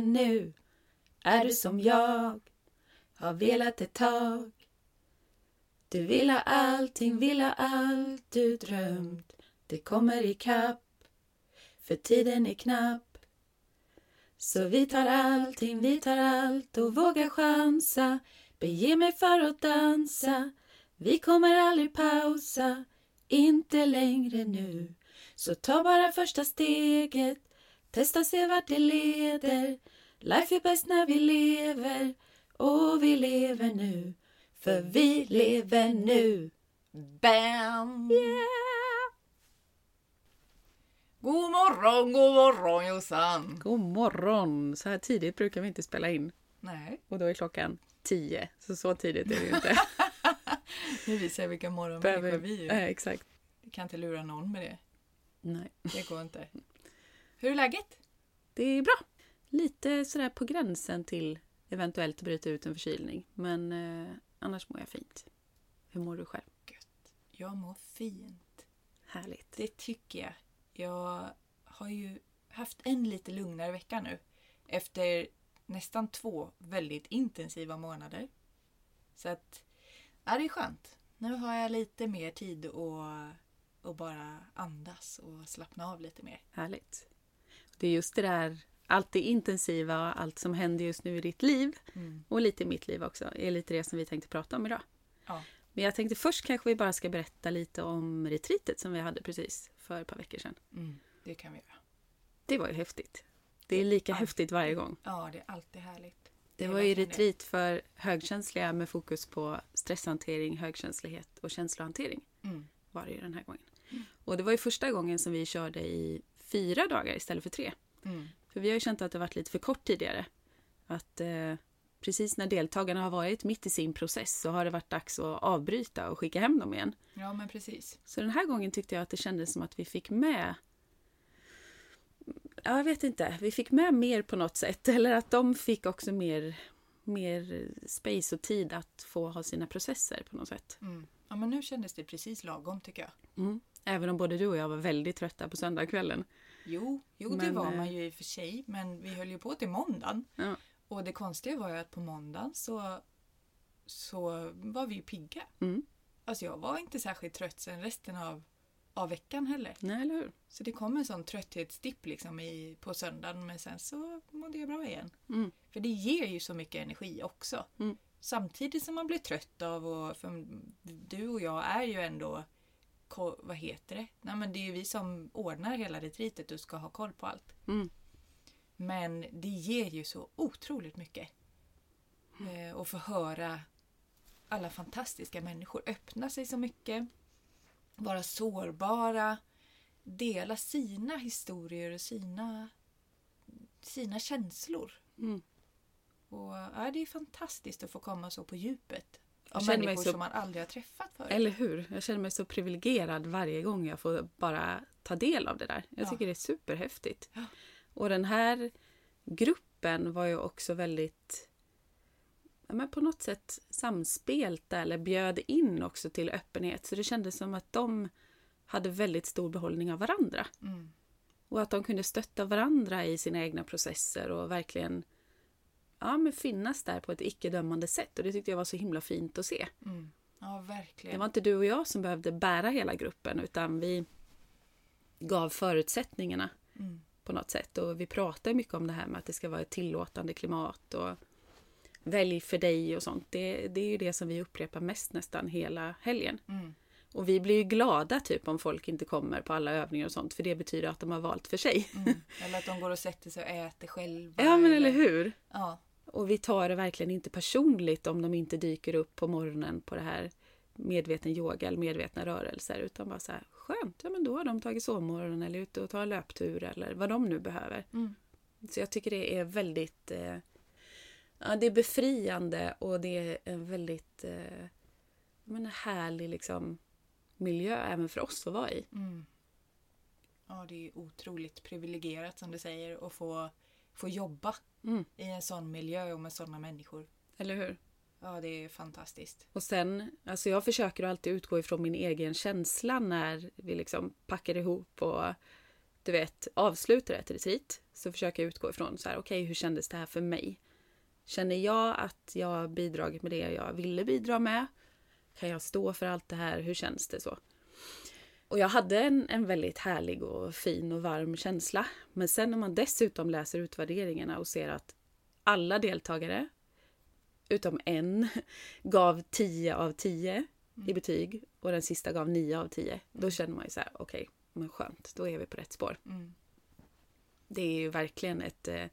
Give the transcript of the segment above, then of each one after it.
vi nu. Är du som jag, har velat ett tag. Du vill ha allting, vill ha allt du drömt. Det kommer ikapp, för tiden är knapp. Så vi tar allting, vi tar allt och vågar chansa. Bege mig för att dansa. Vi kommer aldrig pausa, inte längre nu. Så ta bara första steget, testa se vart det leder. Life är bäst när vi lever och vi lever nu. För vi lever nu. Bam! Yeah! God morgon, god morgon Jossan! God morgon! Så här tidigt brukar vi inte spela in. Nej, Och då är klockan tio. Så så tidigt är det ju inte. nu visar jag vilka morgonmänniskor vi är. Eh, exakt. Vi kan inte lura någon med det. Nej. Det går inte. Hur är läget? Det är bra. Lite sådär på gränsen till eventuellt bryta ut en förkylning. Men eh, annars mår jag fint. Hur mår du själv? Jag mår fint. Härligt. Det tycker jag. Jag har ju haft en lite lugnare vecka nu. Efter nästan två väldigt intensiva månader. Så att, ja det är skönt. Nu har jag lite mer tid att, att bara andas och slappna av lite mer. Härligt. Det är just det där, allt det intensiva, allt som händer just nu i ditt liv och lite i mitt liv också, är lite det som vi tänkte prata om idag. Ja. Men jag tänkte först kanske vi bara ska berätta lite om retreatet som vi hade precis för ett par veckor sedan. Mm, det kan vi göra. Det var ju häftigt. Det är lika Ja. häftigt varje gång. Ja, det är alltid härligt. Det var ju det. retreat för högkänsliga med fokus på stresshantering, högkänslighet och känslohantering. Mm. Var det ju den här gången. Och det var ju första gången som vi körde i fyra dagar istället för tre. Mm. För vi har ju känt att det varit lite för kort tidigare. Att eh, precis när deltagarna har varit mitt i sin process så har det varit dags att avbryta och skicka hem dem igen. Ja, men precis. Så den här gången tyckte jag att det kändes som att vi fick med Ja, jag vet inte. Vi fick med mer på något sätt. Eller att de fick också mer, mer space och tid att få ha sina processer på något sätt. Mm. Ja, men nu kändes det precis lagom tycker jag. Mm. Även om både du och jag var väldigt trötta på söndagskvällen. Jo, jo det Men, var eh, man ju i och för sig. Men vi höll ju på till måndagen. Ja. Och det konstiga var ju att på måndagen så, så var vi ju pigga. Mm. Alltså jag var inte särskilt trött sen resten av, av veckan heller. Nej, eller hur? Så det kom en sån trötthetsdipp liksom i, på söndagen men sen så mådde jag bra igen. Mm. För det ger ju så mycket energi också. Mm. Samtidigt som man blir trött av och för du och jag är ju ändå vad heter det? Nej men det är ju vi som ordnar hela retreatet och ska ha koll på allt. Mm. Men det ger ju så otroligt mycket. Eh, och få höra alla fantastiska människor öppna sig så mycket. Vara sårbara. Dela sina historier och sina, sina känslor. Mm. Och, ja, det är fantastiskt att få komma så på djupet. Mig människor så- som man aldrig har träffat förut. Eller hur? Jag känner mig så privilegierad varje gång jag får bara ta del av det där. Jag Ja. tycker det är superhäftigt. Ja. Och den här gruppen var ju också väldigt ja, men på något sätt samspelta eller bjöd in också till öppenhet. Så det kändes som att de hade väldigt stor behållning av varandra. Mm. Och att de kunde stötta varandra i sina egna processer och verkligen ja, men finnas där på ett icke-dömande sätt. Och det tyckte jag var så himla fint att se. Mm. Ja, verkligen. Det var inte du och jag som behövde bära hela gruppen utan vi gav förutsättningarna Mm. på något sätt. Och vi pratar mycket om det här med att det ska vara ett tillåtande klimat och välj för dig och sånt. Det, det är ju det som vi upprepar mest nästan hela helgen. Mm. Och vi blir ju glada typ om folk inte kommer på alla övningar och sånt för det betyder att de har valt för sig. Mm. Eller att de går och sätter sig och äter själva. Ja men eller hur? Ja. Och vi tar det verkligen inte personligt om de inte dyker upp på morgonen på det här medveten yoga eller medvetna rörelser. Utan bara så här, skönt, ja men då har de tagit sovmorgon eller ute och tar en löptur eller vad de nu behöver. Mm. Så jag tycker det är väldigt eh, ja, det är befriande och det är en väldigt eh, menar, härlig liksom, miljö även för oss att vara i. Mm. Ja, det är otroligt privilegierat som du säger att få, få jobba Mm. i en sån miljö och med sådana människor. Eller hur? Ja, det är fantastiskt. Och sen, alltså jag försöker alltid utgå ifrån min egen känsla när vi liksom packar ihop och du vet, avslutar ett retreat så försöker jag utgå ifrån så här, okej, hur kändes det här för mig? Känner jag att jag bidragit med det jag ville bidra med? Kan jag stå för allt det här? Hur känns det så? Och jag hade en, en väldigt härlig och fin och varm känsla. Men sen när man dessutom läser utvärderingarna och ser att alla deltagare, utom en, gav 10 av 10 i betyg och den sista gav 9 av 10. Då känner man ju så här, okej, okay, men skönt, då är vi på rätt spår. Mm. Det är ju verkligen ett, eh,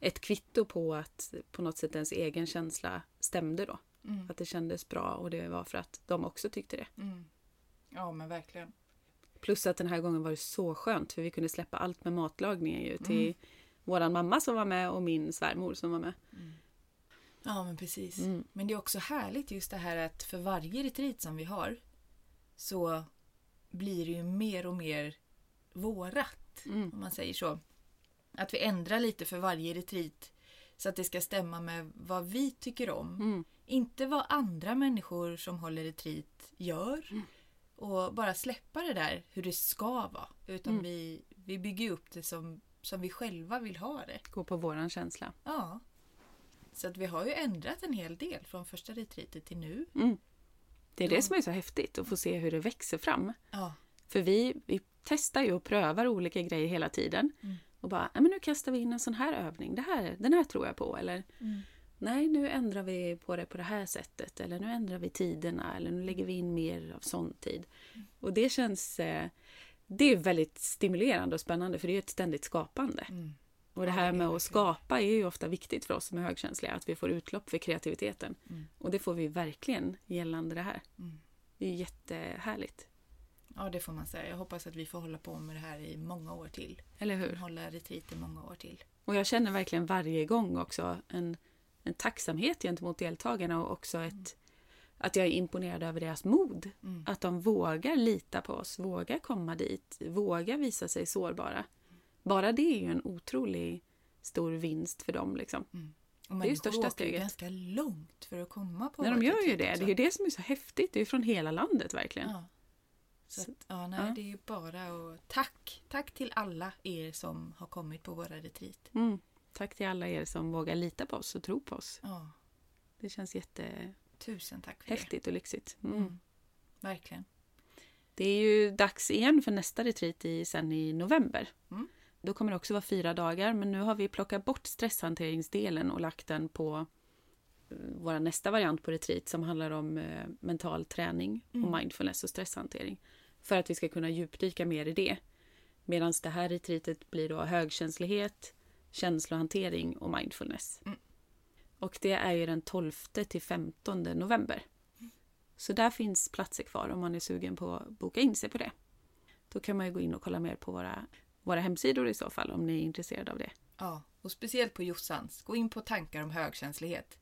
ett kvitto på att på något sätt ens egen känsla stämde då. Mm. Att det kändes bra och det var för att de också tyckte det. Mm. Ja, men verkligen. Plus att den här gången var det så skönt för vi kunde släppa allt med matlagningen ju till Mm. våran mamma som var med och min svärmor som var med. Ja, men precis. Mm. Men det är också härligt just det här att för varje retreat som vi har så blir det ju mer och mer vårat, Mm. om man säger så. Att vi ändrar lite för varje retreat så att det ska stämma med vad vi tycker om. Mm. Inte vad andra människor som håller retreat gör. Mm. Och bara släppa det där hur det ska vara. Utan Mm. vi, vi bygger upp det som, som vi själva vill ha det. Gå på våran känsla. Ja. Så att vi har ju ändrat en hel del från första retreatet till nu. Mm. Det är Ja. det som är så häftigt att få se hur det växer fram. Ja. För vi, vi testar ju och prövar olika grejer hela tiden. Mm. Och bara, "Nej, men nu kastar vi in en sån här övning. Det här, den här tror jag på. Eller Mm. Nej, nu ändrar vi på det på det här sättet. Eller nu ändrar vi tiderna. Eller nu lägger vi in mer av sån tid. Och det känns... Eh, det är väldigt stimulerande och spännande för det är ett ständigt skapande. Mm. Och det här med att skapa är ju ofta viktigt för oss som är högkänsliga. Att vi får utlopp för kreativiteten. Mm. Och det får vi verkligen gällande det här. Mm. Det är jättehärligt. Ja, det får man säga. Jag hoppas att vi får hålla på med det här i många år till. Eller hur? Hålla retreat i många år till. Och jag känner verkligen varje gång också en, en tacksamhet gentemot deltagarna och också ett, att jag är imponerad över deras mod. Mm. Att de vågar lita på oss, vågar komma dit, vågar visa sig sårbara. Bara det är ju en otrolig stor vinst för dem. Liksom. Och Det är ju största steget. ganska långt för att komma på Nej, de gör ju det. också. Det är ju det som är så häftigt. Det är ju från hela landet verkligen. Ja. Så att, ja, nej, Ja. det är ju bara att... Tack! Tack till alla er som har kommit på våra retreat. Mm. Tack till alla er som vågar lita på oss och tro på oss. Ja, Det känns jättehäftigt tusen tack för det. och lyxigt. Mm. Mm. Verkligen. Det är ju dags igen för nästa retreat i, sen i november. Mm. Då kommer det också vara fyra dagar, men nu har vi plockat bort stresshanteringsdelen och lagt den på eh, vår nästa variant på retreat som handlar om eh, mental träning och Mm. mindfulness och stresshantering. För att vi ska kunna djupdyka mer i det. Medan det här retreatet blir då högkänslighet, känslohantering och mindfulness. Mm. Och det är ju den 12 till 15 november. Så där finns platser kvar om man är sugen på att boka in sig på det. Då kan man ju gå in och kolla mer på våra, våra hemsidor i så fall om ni är intresserade av det. Ja, och speciellt på Jossans. Gå in på tankar om högkänslighet.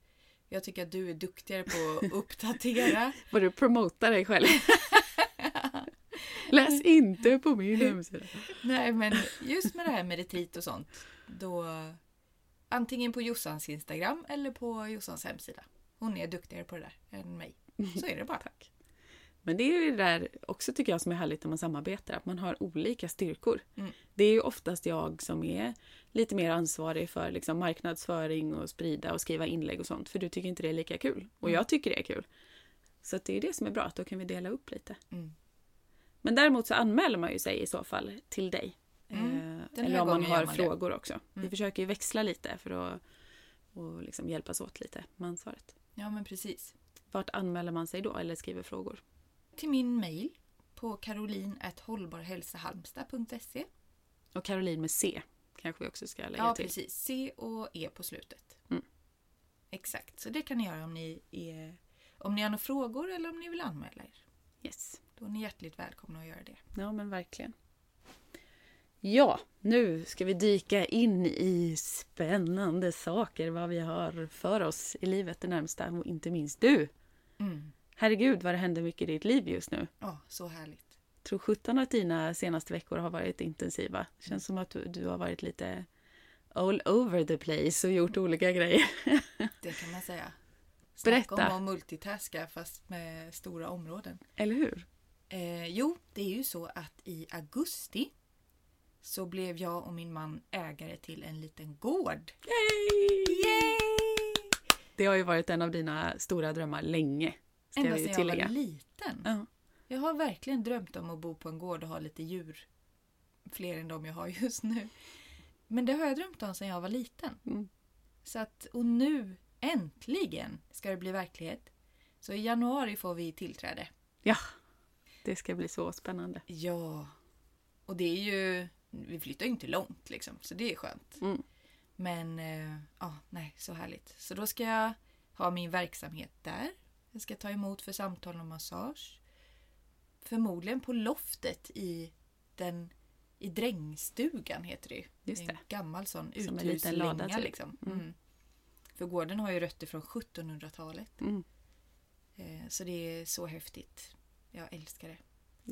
Jag tycker att du är duktigare på att uppdatera. Får du promota dig själv? Läs inte på min hemsida. Nej, men just med det här med retreat och sånt. Då antingen på Jossans Instagram eller på Jossans hemsida. Hon är duktigare på det där än mig. Så är det bara. Tack. Men det är ju det där också tycker jag som är härligt när man samarbetar, att man har olika styrkor. Mm. Det är ju oftast jag som är lite mer ansvarig för liksom marknadsföring och sprida och skriva inlägg och sånt, för du tycker inte det är lika kul. Och Mm. jag tycker det är kul. Så det är det som är bra, att då kan vi dela upp lite. Mm. Men däremot så anmäler man ju sig i så fall till dig. Mm. Eh, Eller om man har det. frågor också. Vi Mm. försöker ju växla lite för att och liksom hjälpas åt lite med ansvaret. Ja, men precis. Vart anmäler man sig då eller skriver frågor? Till min mail på caroline.hållbarhälsahalmstad.se Och Caroline med C kanske vi också ska lägga Ja, till. precis. C och E på slutet. Mm. Exakt, så det kan ni göra om ni, är, om ni har några frågor eller om ni vill anmäla er. Yes. Då är ni hjärtligt välkomna att göra det. Ja, men verkligen. Ja, nu ska vi dyka in i spännande saker, vad vi har för oss i livet det närmsta och inte minst du. Mm. Herregud vad det händer mycket i ditt liv just nu. Ja, så härligt. tror 17 av dina senaste veckor har varit intensiva. Känns som att du, du har varit lite all over the place och gjort olika grejer. Det kan man säga. Berätta. Snacka om att multitaska fast med stora områden. Eller hur? Eh, jo, det är ju så att i augusti så blev jag och min man ägare till en liten gård. Yay! Yay! Det har ju varit en av dina stora drömmar länge. Ända sedan jag tillägga. var liten. Ja. Jag har verkligen drömt om att bo på en gård och ha lite djur. Fler än de jag har just nu. Men det har jag drömt om sedan jag var liten. Mm. Så att, och nu äntligen ska det bli verklighet. Så i januari får vi tillträde. ja, det ska bli så spännande. Ja. Och det är ju... Vi flyttar ju inte långt liksom, så det är skönt. Mm. Men eh, ja, nej, så härligt. Så då ska jag ha min verksamhet där. Jag ska ta emot för samtal och massage. Förmodligen på loftet i den i drängstugan heter det ju. Just En det. gammal sån en liten lada, uthuslänga typ. liksom. Mm. Mm. För gården har ju rötter från 1700-talet. Mm. Eh, så det är så häftigt. Jag älskar det.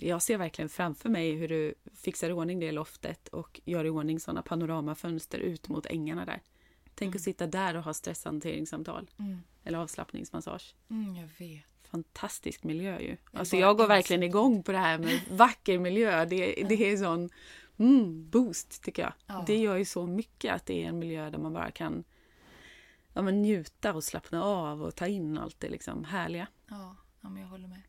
Jag ser verkligen framför mig hur du fixar i ordning det loftet och gör i ordning sådana panoramafönster ut mot ängarna där. Tänk Mm. att sitta där och ha stresshanteringssamtal Mm. eller avslappningsmassage. Mm, jag vet. Fantastisk miljö ju. Jag Alltså jag går verkligen igång på det här med vacker miljö. Det, det är sån mm, boost tycker jag. Ja. Det gör ju så mycket att det är en miljö där man bara kan ja, men njuta och slappna av och ta in allt det liksom härliga. Ja, ja men jag håller med.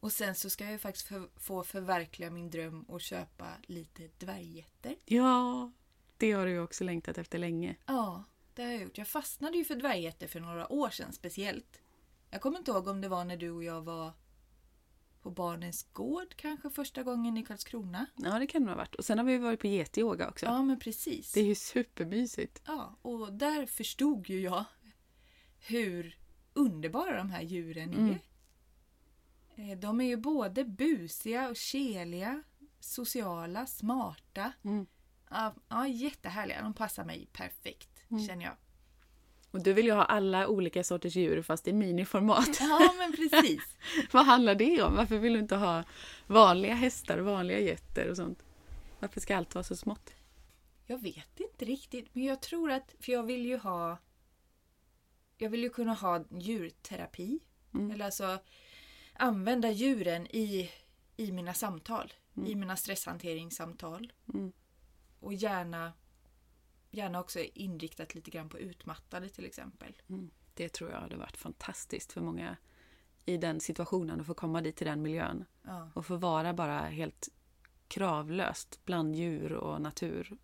Och sen så ska jag ju faktiskt för, få förverkliga min dröm och köpa lite dvärggetter. Ja, det har du ju också längtat efter länge. Ja, det har jag gjort. Jag fastnade ju för dvärggetter för några år sedan speciellt. Jag kommer inte ihåg om det var när du och jag var på Barnens Gård kanske första gången i Karlskrona. Ja, det kan det ha varit. Och sen har vi varit på getyoga också. Ja, men precis. Det är ju supermysigt. Ja, och där förstod ju jag hur underbara de här djuren Mm. är. Eh, De är ju både busiga och keliga, sociala, smarta. Mm. Ja, ja, jättehärliga. De passar mig perfekt, Mm. känner jag. Och du vill ju ha alla olika sorters djur fast i miniformat. Ja, men precis. Vad handlar det om? Varför vill du inte ha vanliga hästar, vanliga getter och sånt? Varför ska allt vara så smått? Jag vet inte riktigt, men jag tror att... För jag vill ju ha... Jag vill ju kunna ha djurterapi. Mm. Eller alltså använda djuren i, i mina samtal. Mm. I mina stresshanteringssamtal. Mm. Och gärna, gärna också inriktat lite grann på utmattade till exempel. Mm. Det tror jag hade varit fantastiskt för många i den situationen att få komma dit till den miljön Ja. och få vara bara helt kravlöst bland djur och natur.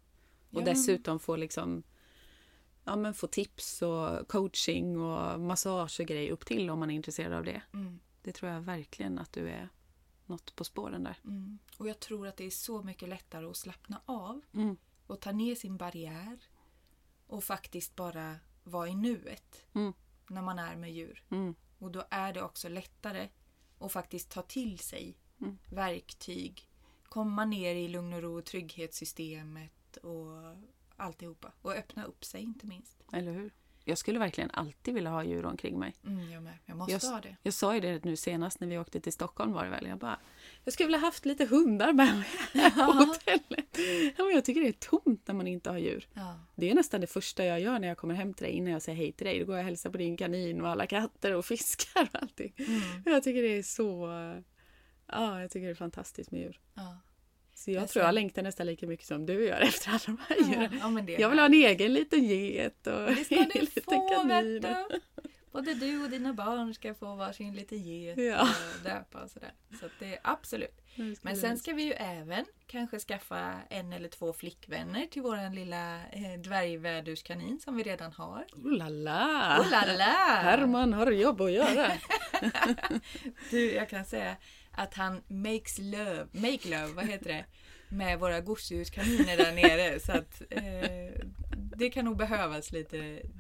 Och Ja, dessutom få liksom ja, men få tips och coaching och massage och grejer upp till om man är intresserad av det. Mm, Det tror jag verkligen att du är något på spåren där. mm. Och jag tror att det är så mycket lättare att slappna av Mm. och ta ner sin barriär och faktiskt bara vara i nuet Mm. när man är med djur. Mm. Och då är det också lättare att faktiskt ta till sig Mm. verktyg, komma ner i lugn och ro och trygghetssystemet och alltihopa. Och öppna upp sig inte minst. Eller hur? Jag skulle verkliligen alltid vilja ha djur omkring mig. Mm, jag med. Jag måste Jag, ha det. jag sa ju det nu senast när vi åkte till Stockholm var det väl. Jag bara, jag skulle vilja haft lite hundar med mig på hotellet. Ja, men jag tycker det är tomt när man inte har djur. Ja. Det är nästan det första jag gör när jag kommer hem till dig innan jag säger hej till dig. Då går jag och hälsar på din kanin och alla katter och fiskar och allting. Mm. Jag tycker det är så... Ja, jag tycker det är fantastiskt med djur. Ja. Så jag Jag tror jag längtar nästan lika mycket som du gör efter alla de här djuren. ja, Jag vill ha en egen liten get och Det ska en du liten få, kanin. Både du och dina barn ska få varsin liten get Ja. och döpa och sådär. Så det är absolut. Men sen ska vi ju även kanske skaffa en eller två flickvänner till våran lilla eh, dvärgvärdurskanin som vi redan har. Oh la la! Oh la la! Herman har jobb att göra. Du, jag kan säga att han makes love, make love, vad heter det? Med våra gosedjurskaniner där nere. Så att eh, det kan nog behövas lite,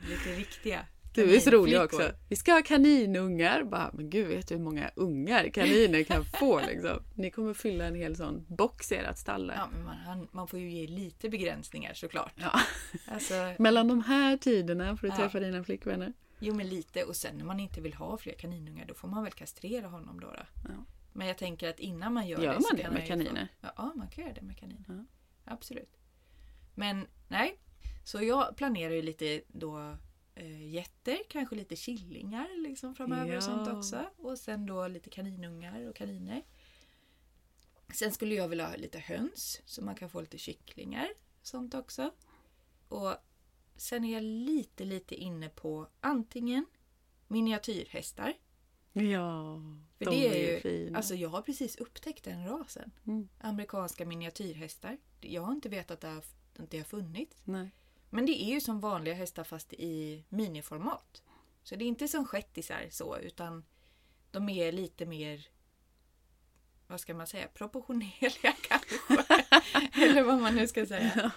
lite riktiga Du är så rolig också. Vi ska ha kaninungar. Bara, men gud, vet du hur många ungar kaniner kan få? Liksom. Ni kommer fylla en hel sån box i ert stall. Ja, men man, man får ju ge lite begränsningar såklart. Ja. Alltså, Mellan de här tiderna får du Ja. träffa dina flickvänner. jo men lite och sen när man inte vill ha fler kaninungar då får man väl kastrera honom då. då. Ja. Men jag tänker att innan man gör, Gör det så man det med kaniner? Få, ja, man kan göra det med kaniner. Ja. Absolut. Men nej, så jag planerar ju lite då eh, getter, kanske lite killingar liksom framöver Ja. och sånt också. Och sen då lite kaninungar och kaniner. Sen skulle jag vilja ha lite höns så man kan få lite kycklingar. Sånt också. Och sen är jag lite, lite inne på antingen miniatyrhästar. Ja, För de det är är ju, fina. alltså jag har precis upptäckt den rasen. Mm. Amerikanska miniatyrhästar. Jag har inte vetat att det har, funnits. Nej. Men det är ju som vanliga hästar fast i miniformat. Så det är inte som shettisar så utan de är lite mer vad ska man säga, proportionerliga kanske. Eller vad man nu ska säga.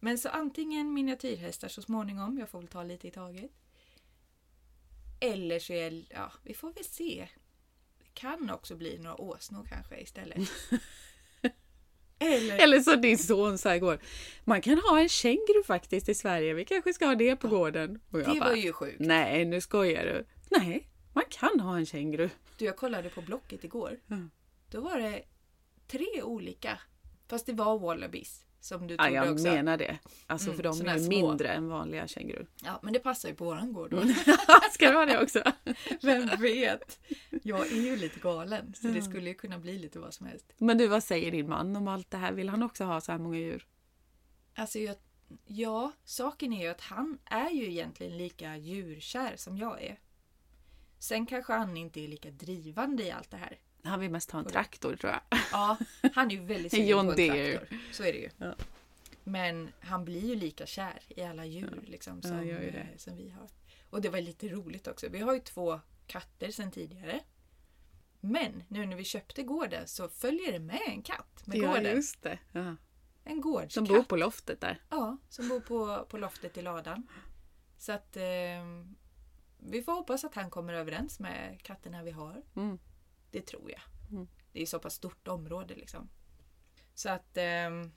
Men så antingen miniatyrhästar så småningom, jag får väl ta lite i taget. Eller så är ja, vi får väl se. Det kan också bli några åsnor kanske istället. Eller, Eller så din son sa igår, man kan ha en känguru faktiskt i Sverige, vi kanske ska ha det på gården. Och jag det bara, var ju sjukt. Nej, nu skojar du. Nej, man kan ha en känguru. Du, jag kollade på Blocket igår. Mm. Då var det tre olika. Fast det var wallabies. Som du Ja, trodde jag också. menar det. Alltså Mm, för de är mindre än vanliga kängurur. Ja, men det passar ju på våran gård då. Ska du ha det också? Vem vet? Jag är ju lite galen. Så det skulle ju kunna bli lite vad som helst. Men du, vad säger din man om allt det här? Vill han också ha så här många djur? Alltså, jag, ja, saken är ju att han är ju egentligen lika djurkär som jag är. Sen kanske han inte är lika drivande i allt det här. Han vill mest ha en traktor tror jag. Ja, han är ju väldigt En sugen på en traktor. Så är det ju. Ja. Men han blir ju lika kär i alla djur liksom, som, eh, som vi har. Och det var lite roligt också. Vi har ju två katter sedan tidigare. Men nu när vi köpte gården så följer det med en katt med Ja, gården. just det. Ja. En gårdskatt. Som bor på loftet där. Ja, som bor på, på loftet i ladan. Så att eh, vi får hoppas att han kommer överens med katterna vi har. Mm. Det tror jag. Mm. Det är så pass stort område liksom. Så att ehm,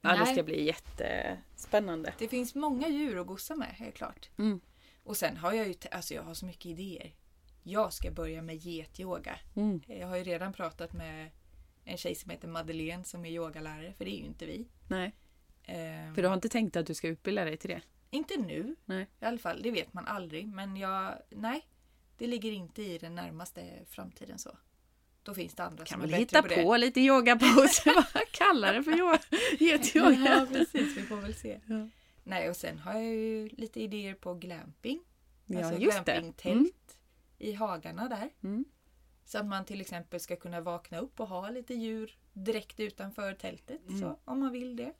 Ja, det ska bli jättespännande. det finns många djur att gossa med, helt klart. Mm. Och sen har jag ju, alltså jag har så mycket idéer. Jag ska börja med getyoga. Mm. Jag har ju redan pratat med en tjej som heter Madeleine som är yogalärare, för det är ju inte vi. Nej, Ehm, för du har inte tänkt att du ska utbilda dig till det? Inte nu Nej. i alla fall, det vet man aldrig. Men jag, nej, det ligger inte i den närmaste framtiden så. Då finns det andra Kan som är hitta bättre på, på lite yogaposer, kalla det för yoga. det. Ja, precis. Vi får väl se. Ja. Nej, och sen har jag ju lite idéer på glamping. Ja, alltså det. glampingtält Mm. i hagarna där. Mm. Så att man till exempel ska kunna vakna upp och ha lite djur direkt utanför tältet. Mm. Så, om man vill det.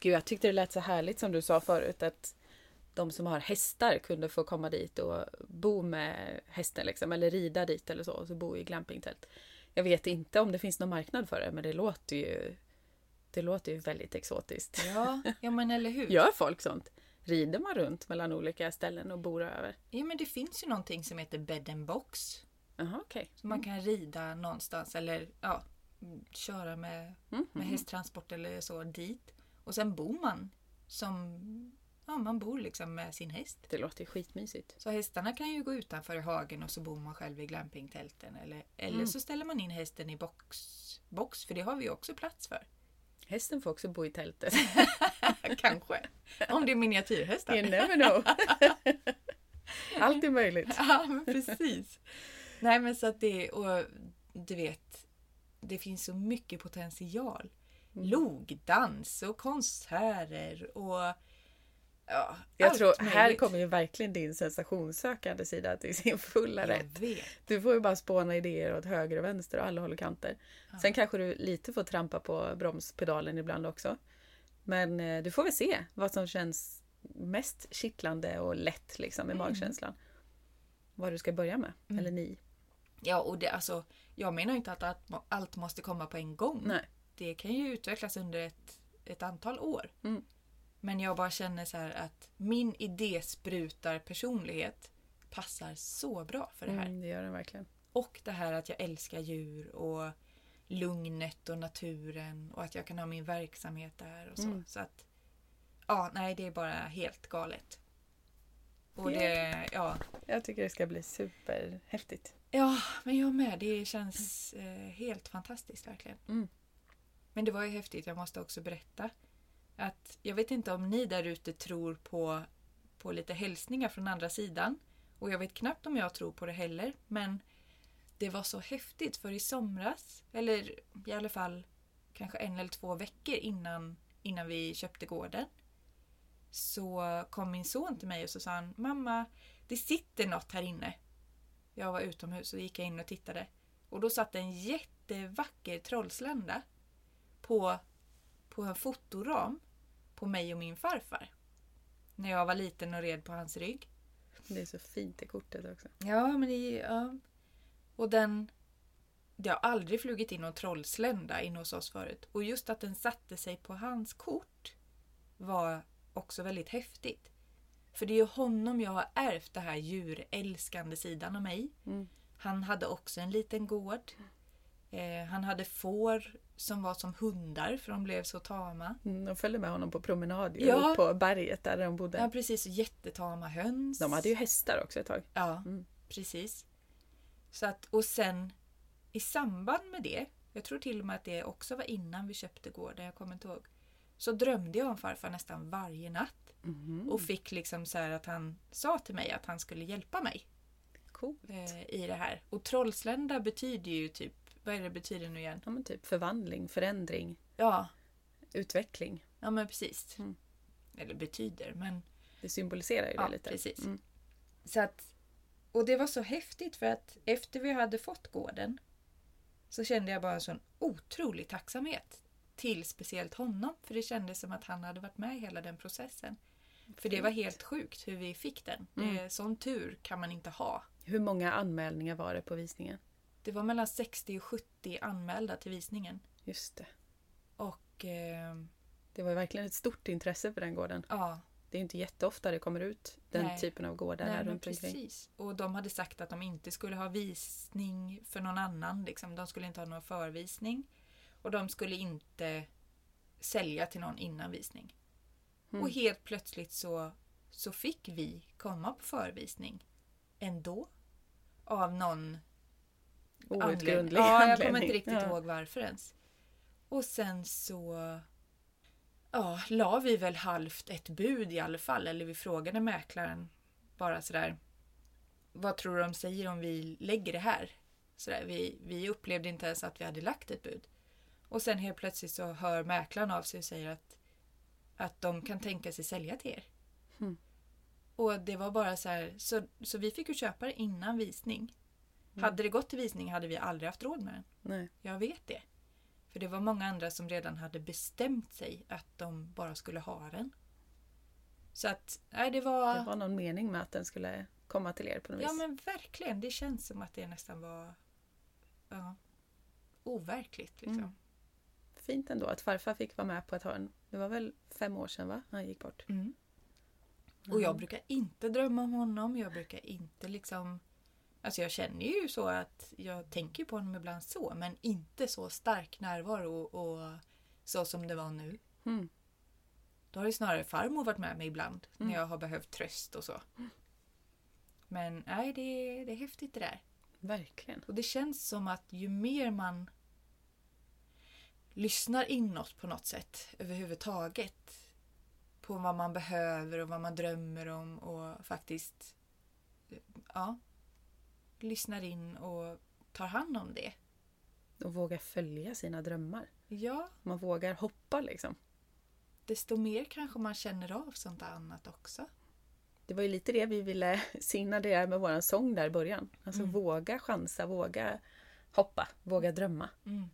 Gud, jag tyckte det lät så härligt som du sa förut att de som har hästar kunde få komma dit och bo med hästen liksom, eller rida dit eller så, och så bo i glampingtält. Jag vet inte om det finns någon marknad för det, men det låter ju det låter ju väldigt exotiskt. Ja, ja men eller hur? Gör folk sånt? Rider man runt mellan olika ställen och bor över? Ja, men det finns ju någonting som heter bed and box. Jaha, okej. Så man kan rida någonstans eller ja, mm, köra med, Mm, med hästtransport eller så dit. Och sen bor man som ja, man bor liksom med sin häst. Det låter skitmysigt. Så hästarna kan ju gå utanför i hagen och så bor man själv i glampingtälten. Eller, eller Mm. så ställer man in hästen i box, box, för det har vi också plats för. Hästen får också bo i tältet. Kanske. Om det är miniatyrhästar. You never know. Allt är möjligt. Ja, men precis. Nej, men så att det och du vet, det finns så mycket potential. Mm. Logdans och konserter och ja, Jag allt tror, här möjligt. kommer ju verkligen din sensationssökande sida till sin fulla rätt. Jag vet. Du får ju bara spåna idéer åt höger och vänster och alla håll och kanter. Sen kanske du lite får trampa på bromspedalen ibland också. Men eh, du får väl se vad som känns mest kittlande och lätt liksom i Mm. magkänslan. Vad du ska börja med. Eller ni. Ja, och det, alltså, jag menar inte att allt måste komma på en gång. Nej. Det kan ju utvecklas under ett, ett antal år. Mm. Men jag bara känner så här att min idésprutar personlighet passar så bra för det här. Mm, det gör den verkligen. Och det här att jag älskar djur och lugnet och naturen och att jag kan ha min verksamhet där och så. Mm. Så att ja, nej det är bara helt galet. Och det, ja. Jag tycker det ska bli superhäftigt. Ja, men jag med. Det känns eh, helt fantastiskt verkligen. Mm. Men det var ju häftigt, jag måste också berätta. Att jag vet inte om ni där ute tror på, på lite hälsningar från andra sidan. Och jag vet knappt om jag tror på det heller. Men det var så häftigt för i somras, eller i alla fall kanske en eller två veckor innan, innan vi köpte gården. Så kom min son till mig och så sa han Mamma, det sitter något här inne. Jag var utomhus och gick in och tittade. Och då satt en jättevacker trollslända på, på en fotoram på mig och min farfar. När jag var liten och red på hans rygg. Det är så fint i kortet också. Ja, men det ja. Och den... Det har aldrig flugit in någon trollslända in hos oss förut. Och just att den satte sig på hans kort var också väldigt häftigt. För det är ju honom jag har ärvt den här djurälskande sidan av mig. Mm. Han hade också en liten gård. Eh, han hade får som var som hundar för de blev så tama. Mm, de följde med honom på promenad Ja. på berget där de bodde. Ja precis, jättetama höns. De hade ju hästar också ett tag. Ja, Mm. precis. Så att, och sen i samband med det, jag tror till och med att det också var innan vi köpte gården, jag kommer inte ihåg. Så drömde jag om farfar nästan varje natt. Mhm. Och fick liksom så här att han sa till mig att han skulle hjälpa mig Coolt. eh, i det här. Och trollslända betyder ju typ, vad är det betyder nu igen? Ja, men typ förvandling, förändring, Ja, utveckling. ja men precis. Mm. Eller betyder, men Det symboliserar ju Ja, det lite. precis. Mm. Så att, och det var så häftigt för att efter vi hade fått gården så kände jag bara en sån otrolig tacksamhet till speciellt honom. För det kändes som att han hade varit med i hela den processen. För det var helt sjukt hur vi fick den. Det, Mm. Sån tur kan man inte ha. Hur många anmälningar var det på visningen? Det var mellan 60 och 70 anmälda till visningen. Just det. Och eh, Det var verkligen ett stort intresse för den gården. ja, Det är inte jätteofta det kommer ut den Nej. typen av gårdar Nej, här runt omkring. precis. Och de hade sagt att de inte skulle ha visning för någon annan. Liksom. De skulle inte ha någon förvisning. Och de skulle inte sälja till någon innan visning. Mm. Och helt plötsligt så, så fick vi komma på förvisning. Ändå. Av någon Outgrundlig Ja, jag anledning. kommer inte riktigt Ja. ihåg varför ens. Och sen så ja, la vi väl halvt ett bud i alla fall. Eller vi frågade mäklaren bara sådär. Vad tror du de säger om vi lägger det här? Sådär, vi, vi upplevde inte ens att vi hade lagt ett bud. Och sen helt plötsligt så hör mäklaren av sig och säger att, att de kan tänka sig sälja till er. Mm. Och det var bara så här, så, så vi fick ju köpa det innan visning. Mm. Hade det gått till visning hade vi aldrig haft råd med den. Nej. Jag vet det. För det var många andra som redan hade bestämt sig att de bara skulle ha den. Så att, nej det var... Det var någon mening med att den skulle komma till er på något Ja vis. men verkligen, det känns som att det nästan var ja, overkligt. Liksom. Mm. Fint ändå att farfar fick vara med på ett hörn. Det var väl fem år sedan va? Han gick bort. Mm. Och jag Mm. brukar inte drömma om honom. Jag brukar inte liksom... Alltså jag känner ju så att jag tänker på honom ibland så, men inte så stark närvaro och så som det var nu. Mm. Då har ju snarare farmor varit med mig ibland Mm. när jag har behövt tröst och så. Men nej, det är, det är häftigt det där. Verkligen. Och det känns som att ju mer man lyssnar inåt på något sätt överhuvudtaget på vad man behöver och vad man drömmer om och faktiskt ja, lyssnar in och tar hand om det. Och våga följa sina drömmar. Ja, Man vågar hoppa liksom. desto mer kanske man känner av sånt annat också. Det var ju lite det vi ville signalera med våran sång där i början. Alltså Mm. våga chansa, våga hoppa, våga drömma. Mm.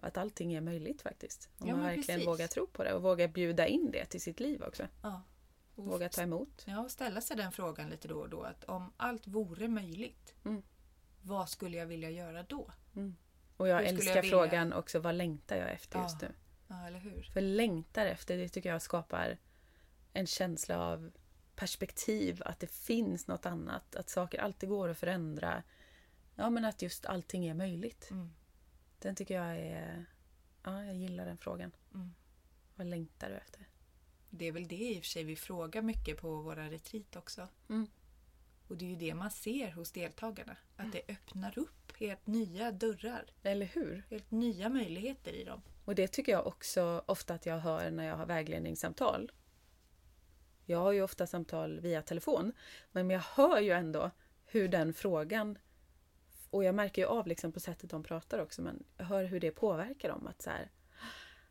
Att allting är möjligt faktiskt. Om Ja, man verkligen precis. vågar tro på det och vågar bjuda in det till sitt liv också. Ja. Våga ta emot. Ja, och ställa sig den frågan lite då och då. Att om allt vore möjligt, Mm. vad skulle jag vilja göra då? Och jag Hur älskar jag frågan också, vad längtar jag efter just Ja. nu? Ja, eller hur? För längtar efter, det tycker jag skapar en känsla av perspektiv, att det finns något annat, att saker alltid går att förändra. Ja, men att just allting är möjligt. Mm. Den tycker jag är... Ja, jag gillar den frågan. Mm. Vad längtar du efter? Det är väl det i och för sig vi frågar mycket på våra retreat också. Mm. Och det är ju det man ser hos deltagarna. Att det öppnar upp helt nya dörrar. Eller hur? Helt nya möjligheter i dem. Och det tycker jag också ofta att jag hör när jag har vägledningssamtal. Jag har ju ofta samtal via telefon, men jag hör ju ändå hur den frågan och jag märker ju av liksom på sättet de pratar också, men jag hör hur det påverkar dem. Att så här,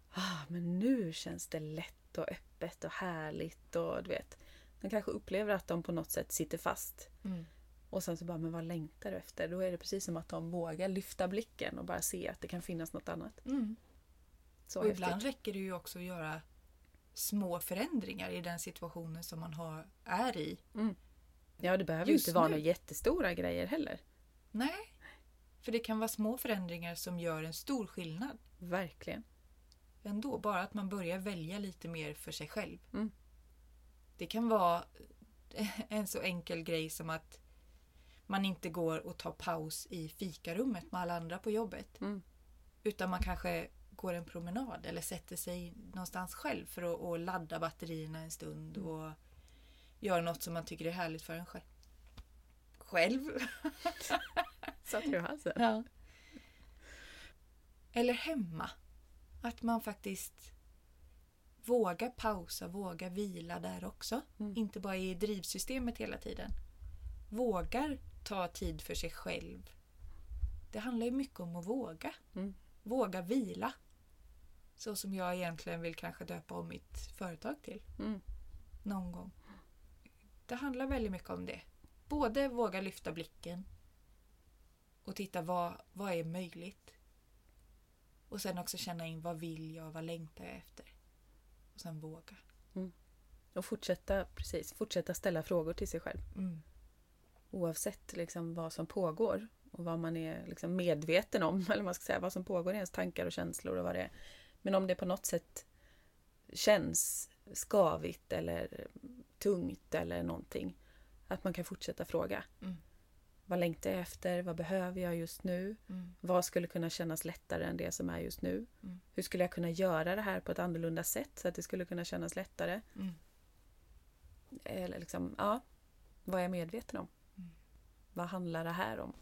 ah, men nu känns det lätt och öppet och härligt och du vet. De kanske upplever att de på något sätt sitter fast. Mm. Och sen så bara, men vad längtar du efter? Då är det precis som att de vågar lyfta blicken och bara se att det kan finnas något annat. Mm. Så och häftigt. ibland räcker det ju också att göra små förändringar i den situationen som man har, är i. Ja, det behöver ju Just inte vara nu. några jättestora grejer heller. Nej. För det kan vara små förändringar som gör en stor skillnad. Verkligen. Ändå, bara att man börjar välja lite mer för sig själv. Mm. Det kan vara en så enkel grej som att man inte går och tar paus i fikarummet med alla andra på jobbet. Mm. Utan man kanske går en promenad eller sätter sig någonstans själv för att, ladda batterierna en stund Mm. och göra något som man tycker är härligt för en själv. Själv? Satt du i halsen? Ja. Eller hemma. Att man faktiskt vågar pausa, vågar vila där också. Mm. Inte bara i drivsystemet hela tiden. Vågar ta tid för sig själv. Det handlar ju mycket om att våga. Mm. Våga vila. Så som jag egentligen vill kanske döpa om mitt företag till. Mm. Någon gång. Det handlar väldigt mycket om det. Både våga lyfta blicken och titta vad, vad är möjligt. Och sen också känna in vad vill jag, vad längtar jag efter. Och sen våga. Och fortsätta, precis, fortsätta ställa frågor till sig själv. Mm. Oavsett liksom vad som pågår och vad man är liksom medveten om. Eller man ska säga, vad som pågår i ens tankar och känslor och vad det är. Men om det på något sätt känns skavigt eller tungt eller någonting. Att man kan fortsätta fråga. Mm. Vad längtar jag efter? Vad behöver jag just nu? Mm. Vad skulle kunna kännas lättare än det som är just nu? Mm. Hur skulle jag kunna göra det här på ett annorlunda sätt så att det skulle kunna kännas lättare? Mm. Eller liksom, ja. Vad är jag medveten om? Mm. Vad handlar det här om?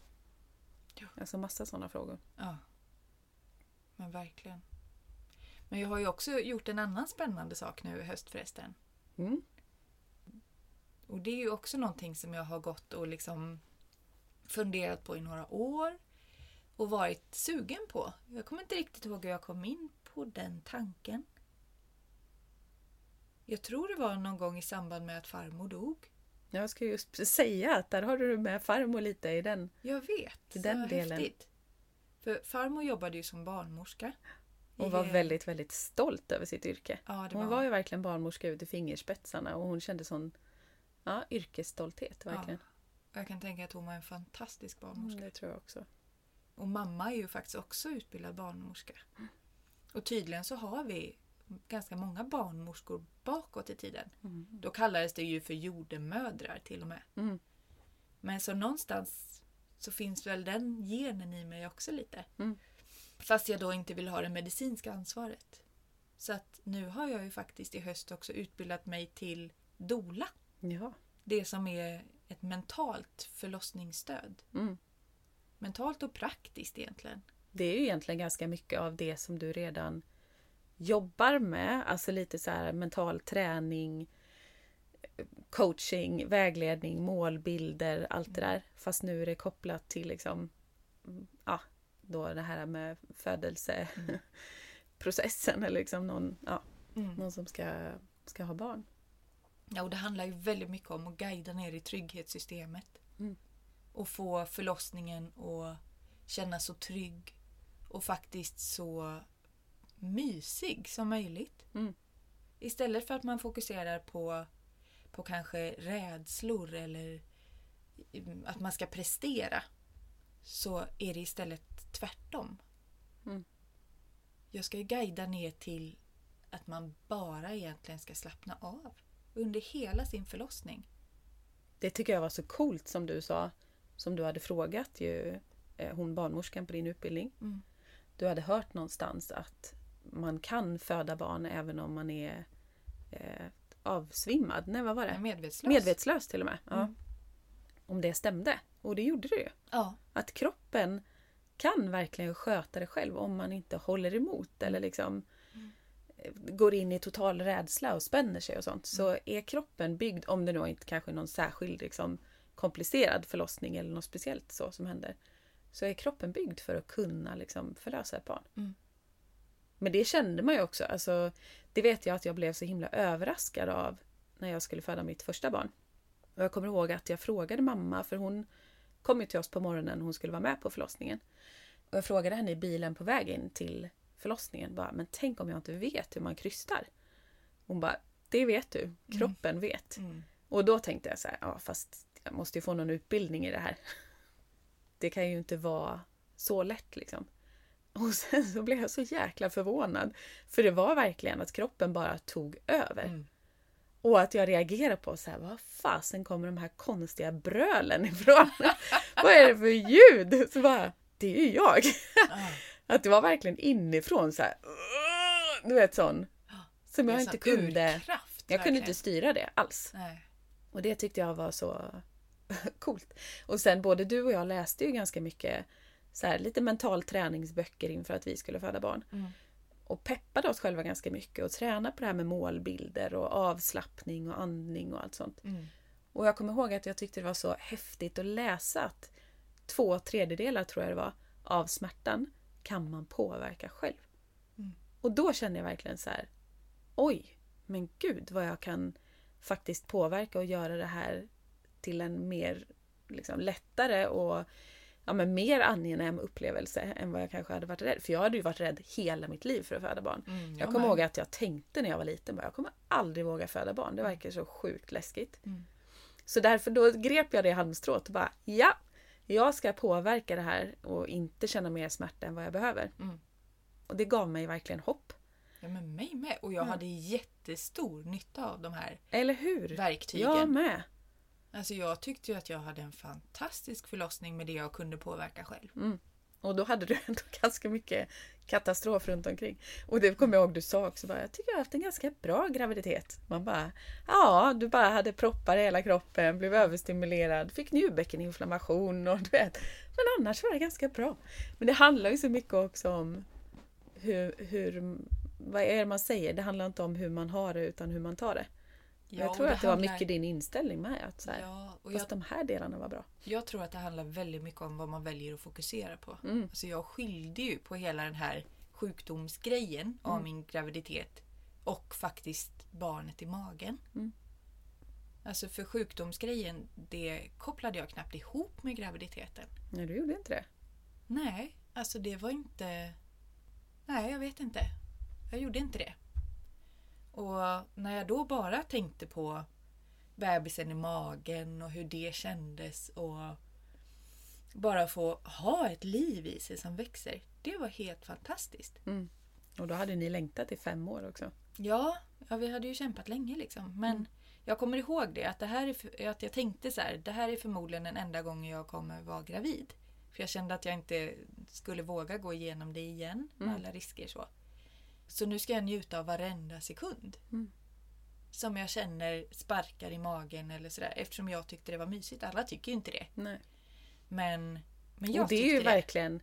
Ja. Alltså massa sådana frågor. Ja. Men verkligen. Men jag har ju också gjort en annan spännande sak nu i höst förresten. Mm. Och det är ju också någonting som jag har gått och liksom funderat på i några år och varit sugen på. Jag kommer inte riktigt ihåg hur jag kom in på den tanken. Jag tror det var någon gång i samband med att farmor dog. Jag ska just säga att där har du med farmor lite i den. Jag vet. I den så delen. Häftigt. För farmor jobbade ju som barnmorska. Hon var väldigt, väldigt stolt över sitt yrke. Ja, det Hon var var ju verkligen barnmorska ut i fingerspetsarna och hon kände sån ja, yrkesstolthet verkligen. Ja. Jag kan tänka att hon var en fantastisk barnmorska. Mm, det tror jag också. Och mamma är ju faktiskt också utbildad barnmorska. Och tydligen så har vi ganska många barnmorskor bakåt i tiden. Mm. Då kallades det ju för jordemödrar till och med. Mm. Men så någonstans så finns väl den genen i mig också lite. Mm. Fast jag då inte vill ha det medicinska ansvaret. Så att nu har jag ju faktiskt i höst också utbildat mig till dola. Ja. Det som är ett mentalt förlossningsstöd. Mm. Mentalt och praktiskt egentligen. Det är ju egentligen ganska mycket av det som du redan jobbar med. Alltså lite så här mental träning, coaching, vägledning, målbilder, allt det där. Fast nu är det kopplat till liksom, mm, ja, då det här med födelseprocessen eller liksom någon, ja, Mm. någon som ska, ska ha barn. Ja, och det handlar ju väldigt mycket om att guida ner i trygghetssystemet. Mm. Och få förlossningen att kännas så trygg och faktiskt så mysig som möjligt. Mm. Istället för att man fokuserar på, på kanske rädslor eller att man ska prestera så är det istället tvärtom. Mm. Jag ska ju guida ner till att man bara egentligen ska slappna av under hela sin förlossning. Det tycker jag var så coolt som du sa, som du hade frågat ju eh, hon barnmorskan på din utbildning. Mm. Du hade hört någonstans att man kan föda barn även om man är eh, avsvimmad. Nej, vad var det? medvetslös. Medvetslös till och med. Ja. Mm. Om det stämde. Och det gjorde det ju. Ja. Att kroppen kan verkligen sköta det själv om man inte håller emot eller liksom går in i total rädsla och spänner sig och sånt. Så är kroppen byggd, om det nu inte kanske är någon särskild liksom, komplicerad förlossning eller något speciellt så som händer. så är kroppen byggd för att kunna liksom förlösa ett barn. Mm. Men det kände man ju också. Alltså, det vet jag att jag blev så himla överraskad av när jag skulle föda mitt första barn. Och jag kommer ihåg att jag frågade mamma, för hon kom ju till oss på morgonen hon skulle vara med på förlossningen. Och jag frågade henne i bilen på väg in till förlossningen. Bara, men tänk om jag inte vet hur man krystar? Hon bara, det vet du. Kroppen vet. Mm. Och då tänkte jag så här, ja fast jag måste ju få någon utbildning i det här. Det kan ju inte vara så lätt liksom. Och sen så blev jag så jäkla förvånad. För det var verkligen att kroppen bara tog över. Mm. Och att jag reagerade på så här, vad fasen kommer de här konstiga brölen ifrån? vad är det för ljud? Så bara, det är ju jag. Att det var verkligen inifrån så här. Du vet sån. Som jag inte kunde. urkraft, Jag kunde inte styra det alls. Nej. Och det tyckte jag var så coolt. Och sen både du och jag läste ju ganska mycket så här, lite mental träningsböcker inför att vi skulle föda barn. Mm. Och peppade oss själva ganska mycket och träna på det här med målbilder och avslappning och andning och allt sånt. Mm. Och jag kommer ihåg att jag tyckte det var så häftigt att läsa att två tredjedelar, tror jag det var, av smärtan kan man påverka själv. Mm. Och då kände jag verkligen så här, oj, men gud vad jag kan faktiskt påverka och göra det här till en mer liksom, lättare och ja, men mer angenäm upplevelse än vad jag kanske hade varit rädd. För jag hade ju varit rädd hela mitt liv för att föda barn. Mm, Jag kommer ihåg att jag tänkte när jag var liten, bara, jag kommer aldrig våga föda barn. Det verkar så sjukt läskigt. Mm. Så därför då grep jag det halmstrået och bara, ja, jag ska påverka det här och inte känna mer smärta än vad jag behöver. Mm. Och det gav mig verkligen hopp. Ja, men mig med. Och jag Ja. hade jättestor nytta av de här Eller hur? verktygen. Jag med. Alltså jag tyckte ju att jag hade en fantastisk förlossning med det jag kunde påverka själv. Mm. Och då hade du ändå ganska mycket katastrof runt omkring. Och det kommer jag ihåg du sa också, bara, jag tycker jag har haft en ganska bra graviditet. Man bara, ja, du bara hade proppar i hela kroppen, blev överstimulerad, fick njurbäckeninflammation och du vet. Men annars var det ganska bra. Men det handlar ju så mycket också om hur, hur vad är det man säger? Det handlar inte om hur man har det utan hur man tar det jag och tror att det var handlar- mycket din inställning med. Att så här, Ja, och fast jag, de här delarna var bra. jag tror att det handlar väldigt mycket om vad man väljer att fokusera på. Mm. Alltså jag skilde ju på hela den här sjukdomsgrejen av Mm. min graviditet och faktiskt barnet i magen. Mm. Alltså för sjukdomsgrejen, det kopplade jag knappt ihop med graviditeten. Nej, du gjorde inte det. Nej, alltså det var inte... Nej, jag vet inte. Jag gjorde inte det. Och när jag då bara tänkte på bebisen i magen och hur det kändes och bara få ha ett liv i sig som växer. Det var helt fantastiskt. Mm. Och då hade ni längtat i fem år också. Ja, ja vi hade ju kämpat länge liksom. Men Mm. jag kommer ihåg det, att, det här är, att jag tänkte så här, det här är förmodligen den enda gången jag kommer vara gravid. För jag kände att jag inte skulle våga gå igenom det igen med Mm. alla risker så. Så nu ska jag njuta av varenda sekund. Mm. Som jag känner sparkar i magen eller sådär. Eftersom jag tyckte det var mysigt. Alla tycker ju inte det. Nej. Men, men jag och det är ju det. verkligen...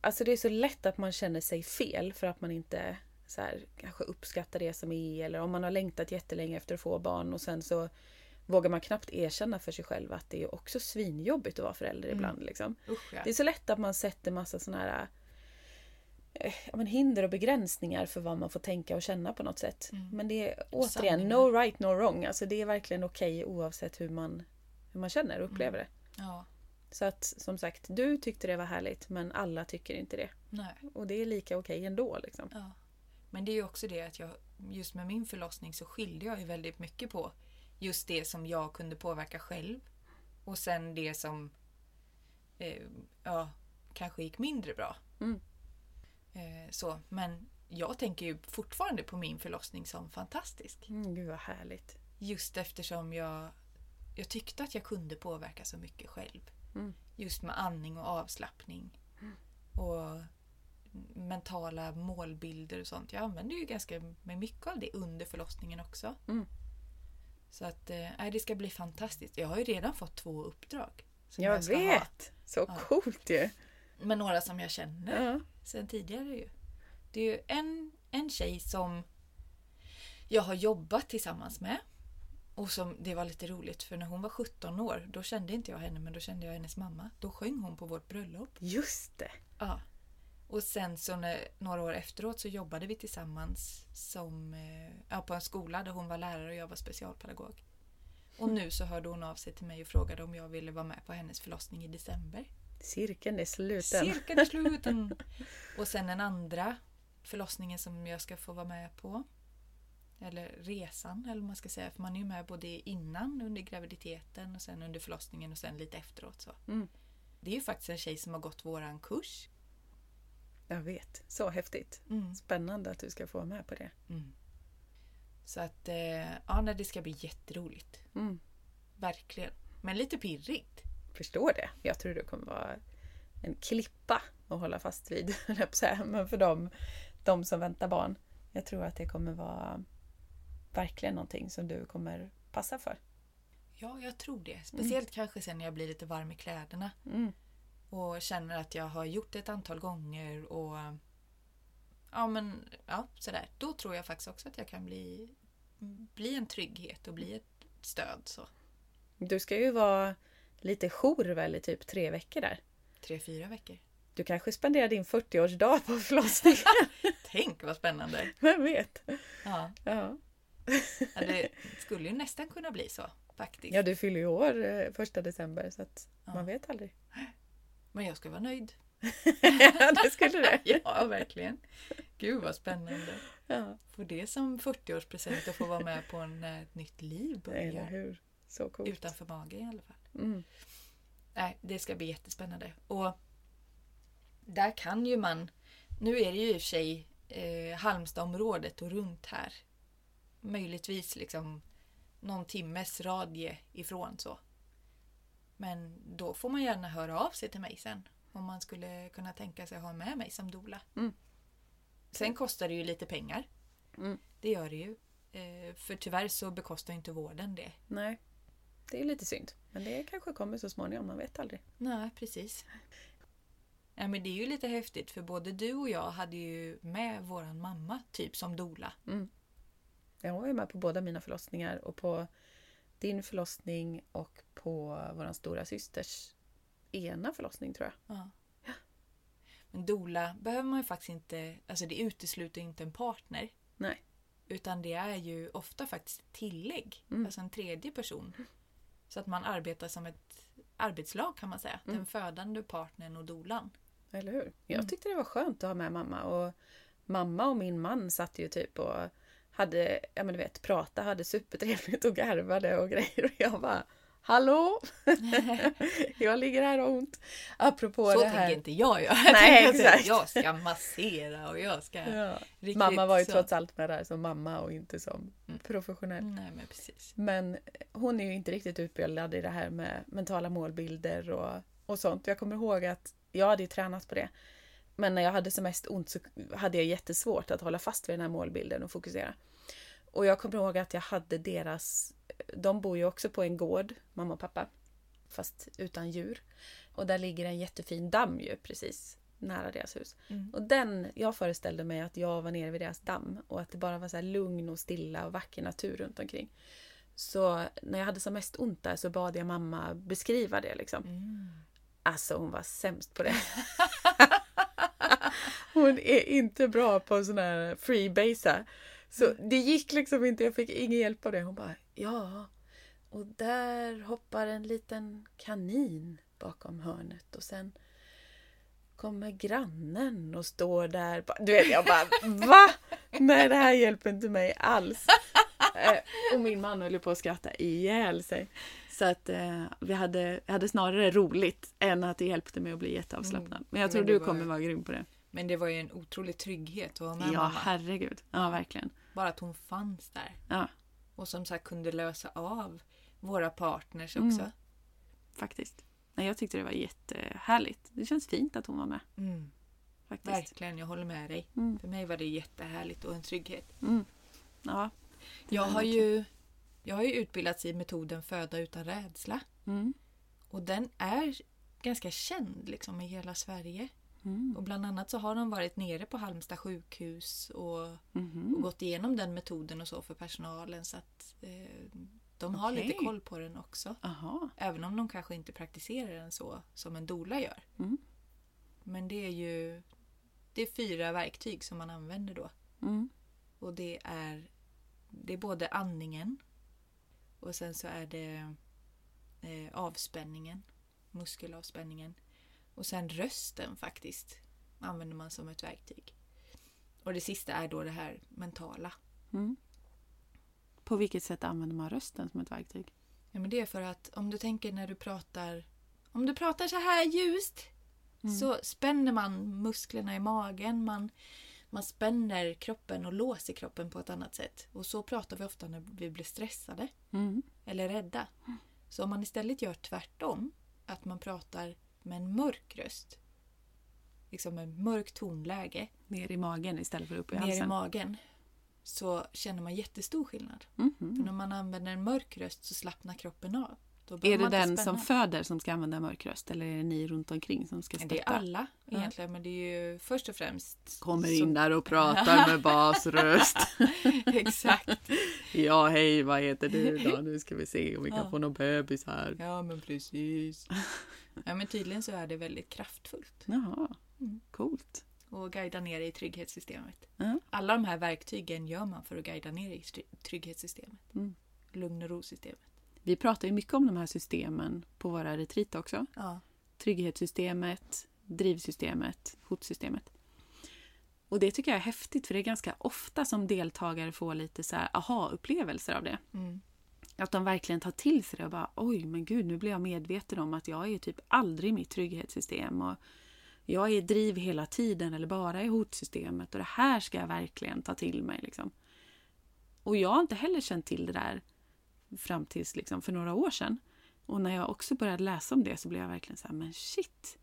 Alltså det är så lätt att man känner sig fel för att man inte så här, kanske uppskattar det som är eller om man har längtat jättelänge efter att få barn och sen så vågar man knappt erkänna för sig själv att det är också svinjobbigt att vara förälder Mm. ibland. Liksom. Usch, ja. Det är så lätt att man sätter massa såna här ja, men hinder och begränsningar för vad man får tänka och känna på något sätt. Mm. Men det är återigen Sanningar. no right, no wrong. Alltså det är verkligen okej oavsett hur man, hur man känner och upplever det. ja. Så att som sagt, du tyckte det var härligt men alla tycker inte det. Nej. Och det är lika okej ändå. Liksom. Ja. Men det är ju också det att jag just med min förlossning så skilde jag ju väldigt mycket på just det som jag kunde påverka själv och sen det som eh, ja, kanske gick mindre bra. Mm. Eh, så, men jag tänker ju fortfarande på min förlossning som fantastisk. Mm, gud vad härligt. Just eftersom jag, jag tyckte att jag kunde påverka så mycket själv. Mm. Just med andning och avslappning. Och mentala målbilder och sånt. Jag använde ju ganska med mycket av det under förlossningen också. Mm. Så att nej, det ska bli fantastiskt. Jag har ju redan fått två uppdrag. som Jag, ska ha. vet! Så Ja. coolt ju! Med några som jag känner Ja. sen tidigare ju. Det är ju en, en tjej som jag har jobbat tillsammans med. Och som, det var lite roligt för när hon var 17 år då kände inte jag henne men då kände jag hennes mamma. Då sjöng hon på vårt bröllop. Just det. Ja. Och sen så när, några år efteråt så jobbade vi tillsammans som, eh, ja, på en skola där hon var lärare och jag var specialpedagog. Och nu så hörde hon av sig till mig och frågade om jag ville vara med på hennes förlossning i december. Cirkeln är sluten. Cirkeln är sluten! och sen den andra förlossningen som jag ska få vara med på. Eller resan, eller vad man ska säga. För man är ju med både innan, under graviditeten och sen under förlossningen och sen lite efteråt. Så. Mm. Det är ju faktiskt en tjej som har gått våran kurs. Jag vet. Så häftigt. Mm. Spännande att du ska få vara med på det. Mm. Så att, eh, ja, det ska bli jätteroligt. Mm. Verkligen. Men lite pirrigt. Förstår det. Jag tror det kommer vara en klippa att hålla fast vid. Men för dem, de som väntar barn. Jag tror att det kommer vara verkligen någonting som du kommer passa för. Ja, jag tror det. Speciellt kanske sen när jag blir lite varm i kläderna. Mm. Och känner att jag har gjort det ett antal gånger och ja men ja, sådär. Då tror jag faktiskt också att jag kan bli, bli en trygghet och bli ett stöd. Så. Du ska ju vara lite jour väl i typ tre veckor där. Tre, fyra veckor. Du kanske spenderar din 40-årsdag på förlossningen. Tänk vad spännande! Vem vet? Ja, Ja. ja, det skulle ju nästan kunna bli så faktiskt. ja, du fyller ju år eh, första december så att Ja. man vet aldrig. Men jag ska vara nöjd. ja, det skulle det. Ja, verkligen. Gud vad spännande. Ja, Få det som 40-årspresent att få vara med på en, när ett nytt liv eller börjar. hur? Så coolt. Utanför magen i alla fall. Mm. Nej, det ska bli jättespännande. Och där kan ju man... Nu är det ju i och för sig eh, Halmstadområdet och runt här. Möjligtvis liksom någon timmes radie ifrån så. Men då får man gärna höra av sig till mig sen. Om man skulle kunna tänka sig att ha med mig som dola. Mm. Sen kostar det ju lite pengar. Mm. Det gör det ju. Eh, för tyvärr så bekostar inte vården det. Nej, det är lite synd. Men det kanske kommer så småningom, man vet aldrig. Nej, precis. Ja, men det är ju lite häftigt för både du och jag hade ju med våran mamma typ som dola. Mm. Jag var ju med på båda mina förlossningar och på din förlossning och på vår stora systers ena förlossning tror jag. Ja. Men dola behöver man ju faktiskt inte, alltså det utesluter inte en partner. Nej. Utan det är ju ofta faktiskt ett tillägg, Mm. alltså en tredje person. Så att man arbetar som ett arbetslag kan man säga. Mm. Den födande partnern och dolan. Eller hur? Jag Mm. tyckte det var skönt att ha med mamma. Och mamma och min man satt ju typ och hade, ja men du vet, prata, hade supertrevligt och garvade och grejer. Och jag bara Hallå! jag ligger här och har ont. Apropå Så det tänker här. inte jag göra. Nej, tänker, exakt. Jag ska massera och jag ska... Ja. Mamma var ju så. trots allt med där som mamma och inte som Mm. professionell. Nej men precis. Men hon är ju inte riktigt utbildad i det här med mentala målbilder och, och sånt. Jag kommer ihåg att jag hade ju tränat på det. Men när jag hade som mest ont så hade jag jättesvårt att hålla fast vid den här målbilden och fokusera. Och jag kommer ihåg att jag hade deras... De bor ju också på en gård, mamma och pappa. Fast utan djur. Och där ligger en jättefin damm ju precis nära deras hus. Mm. Och den, jag föreställde mig att jag var nere vid deras damm och att det bara var så lugn och stilla och vacker natur runt omkring. Så när jag hade som mest ont där så bad jag mamma beskriva det liksom. Mm. Alltså hon var sämst på det. hon är inte bra på sån här freebasea. Så det gick liksom inte, jag fick ingen hjälp av det. Hon bara, ja. Och där hoppar en liten kanin bakom hörnet och sen kommer grannen och står där. Du vet, jag bara VA? Nej, det här hjälper inte mig alls. Eh, och min man höll på att skratta ihjäl sig. Så att eh, vi hade, hade snarare roligt än att det hjälpte mig att bli jätteavslappnad. Mm. Men jag Men tror det du var- kommer vara grym på det. Men det var ju en otrolig trygghet att ha med Ja, mamma. herregud. Ja, verkligen. Bara att hon fanns där. Ja, Och som sagt kunde lösa av våra partners Mm. också. faktiskt. Nej, jag tyckte det var jättehärligt. Det känns fint att hon var med. Mm. Faktiskt. Verkligen, jag håller med dig. Mm. För mig var det jättehärligt och en trygghet. Mm. Ja. Jag har, ju, jag har ju utbildats i metoden föda utan rädsla. Mm. Och den är ganska känd liksom i hela Sverige. Mm. Och bland annat så har de varit nere på Halmstad sjukhus och, Mhm. och gått igenom den metoden och så för personalen. Så att eh, de har Okej. lite koll på den också. Aha. Även om de kanske inte praktiserar den så som en dola gör. Mm. Men det är ju det är fyra verktyg som man använder då. Mm. Och det är, det är både andningen och sen så är det eh, avspänningen, muskelavspänningen. Och sen rösten faktiskt använder man som ett verktyg. Och det sista är då det här mentala. Mm. På vilket sätt använder man rösten som ett verktyg? Ja, men det är för att om du tänker när du pratar om du pratar så här ljust Mm. så spänner man musklerna i magen. Man, man spänner kroppen och låser kroppen på ett annat sätt. Och så pratar vi ofta när vi blir stressade Mm. eller rädda. Så om man istället gör tvärtom, att man pratar med en mörk röst, liksom en mörk tonläge, Ner i magen istället för upp i ner i halsen. magen, så känner man jättestor skillnad. Mhm. För när man använder en mörk röst så slappnar kroppen av. Är det den spänna. som föder som ska använda mörk röst eller är det ni runt omkring som ska stötta? Det är alla Ja. egentligen, men det är ju först och främst... Kommer in där och pratar med basröst. Exakt. ja, hej, vad heter du då? Nu ska vi se om vi kan Ja. få någon bebis här. Ja, men precis. Ja, men tydligen så är det väldigt kraftfullt Jaha, Mm. coolt. och guida ner i trygghetssystemet. Ja. Alla de här verktygen gör man för att guida ner i trygghetssystemet. Mm. Lugn och ro-systemet. Vi pratar ju mycket om de här systemen på våra retreat också. Ja. Trygghetssystemet, drivsystemet, hotsystemet. Och det tycker jag är häftigt för det är ganska ofta som deltagare får lite så aha-upplevelser av det. Mm. Att de verkligen tar till sig det och bara oj men gud nu blir jag medveten om att jag är typ aldrig i mitt trygghetssystem och jag är i driv hela tiden eller bara i hotsystemet och det här ska jag verkligen ta till mig. Liksom. Och jag har inte heller känt till det där fram tills liksom, för några år sedan. Och när jag också började läsa om det så blev jag verkligen så här, men shit!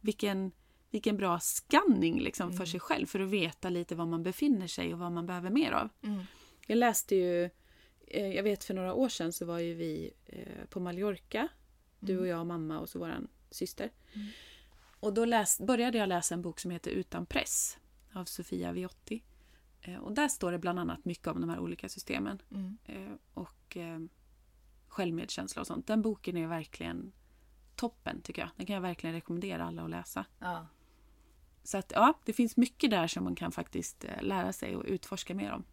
Vilken, vilken bra scanning liksom, för sig själv för att veta lite var man befinner sig och vad man behöver mer av. Mm. Jag läste ju, jag vet för några år sedan så var ju vi eh, på Mallorca. Du och jag och mamma och så våran syster. Mm. Och då läs, började jag läsa en bok som heter Utan press av Sofia Viotti. Eh, Och där står det bland annat mycket om de här olika systemen. Mm. Eh, Och eh, självmedkänsla och sånt. Den boken är verkligen toppen tycker jag. Den kan jag verkligen rekommendera alla att läsa. Ja. Så att ja, det finns mycket där som man kan faktiskt eh, lära sig och utforska mer om.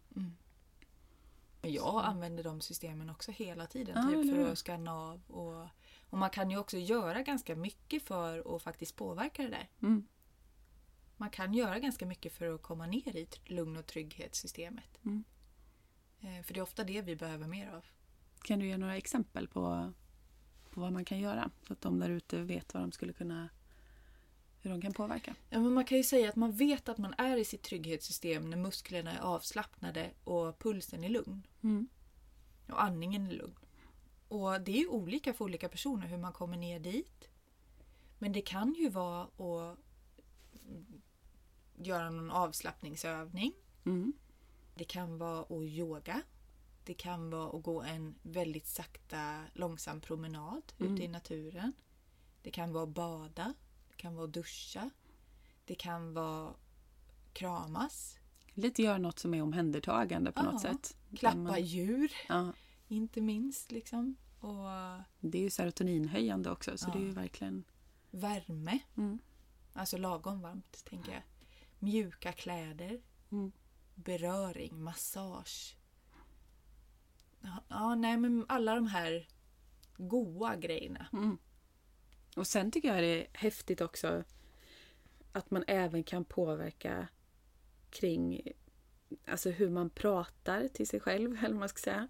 Men jag använder de systemen också hela tiden Ja, typ, för att skanna av. Och, och man kan ju också göra ganska mycket för att faktiskt påverka det där. Mm. Man kan göra ganska mycket för att komma ner i lugn och trygghetssystemet. Mm. Eh, För det är ofta det vi behöver mer av. Kan du ge några exempel på, på vad man kan göra? Så att de där ute vet vad de skulle kunna... Hur de kan påverka. Ja, men man kan ju säga att man vet att man är i sitt trygghetssystem när musklerna är avslappnade och pulsen är lugn. Mm. Och andningen är lugn. Och det är ju olika för olika personer hur man kommer ner dit. Men det kan ju vara att göra någon avslappningsövning. Mm. Det kan vara att yoga. Det kan vara att gå en väldigt sakta, långsam promenad Mm. ute i naturen. Det kan vara att bada. Kan vara att duscha. Det kan vara kramas. Lite göra något som är omhändertagande på Ja. något sätt. Klappa man- djur, Ja, inte minst. Liksom. Och det är ju serotoninhöjande också så Ja. det är ju verkligen... värme. Mm. Alltså lagom varmt, tänker jag. Mjuka kläder. Mm. Beröring, massage. Ja, nej men alla de här goa grejerna. Mm. Och sen tycker jag det är häftigt också att man även kan påverka kring alltså hur man pratar till sig själv, eller vad man ska säga.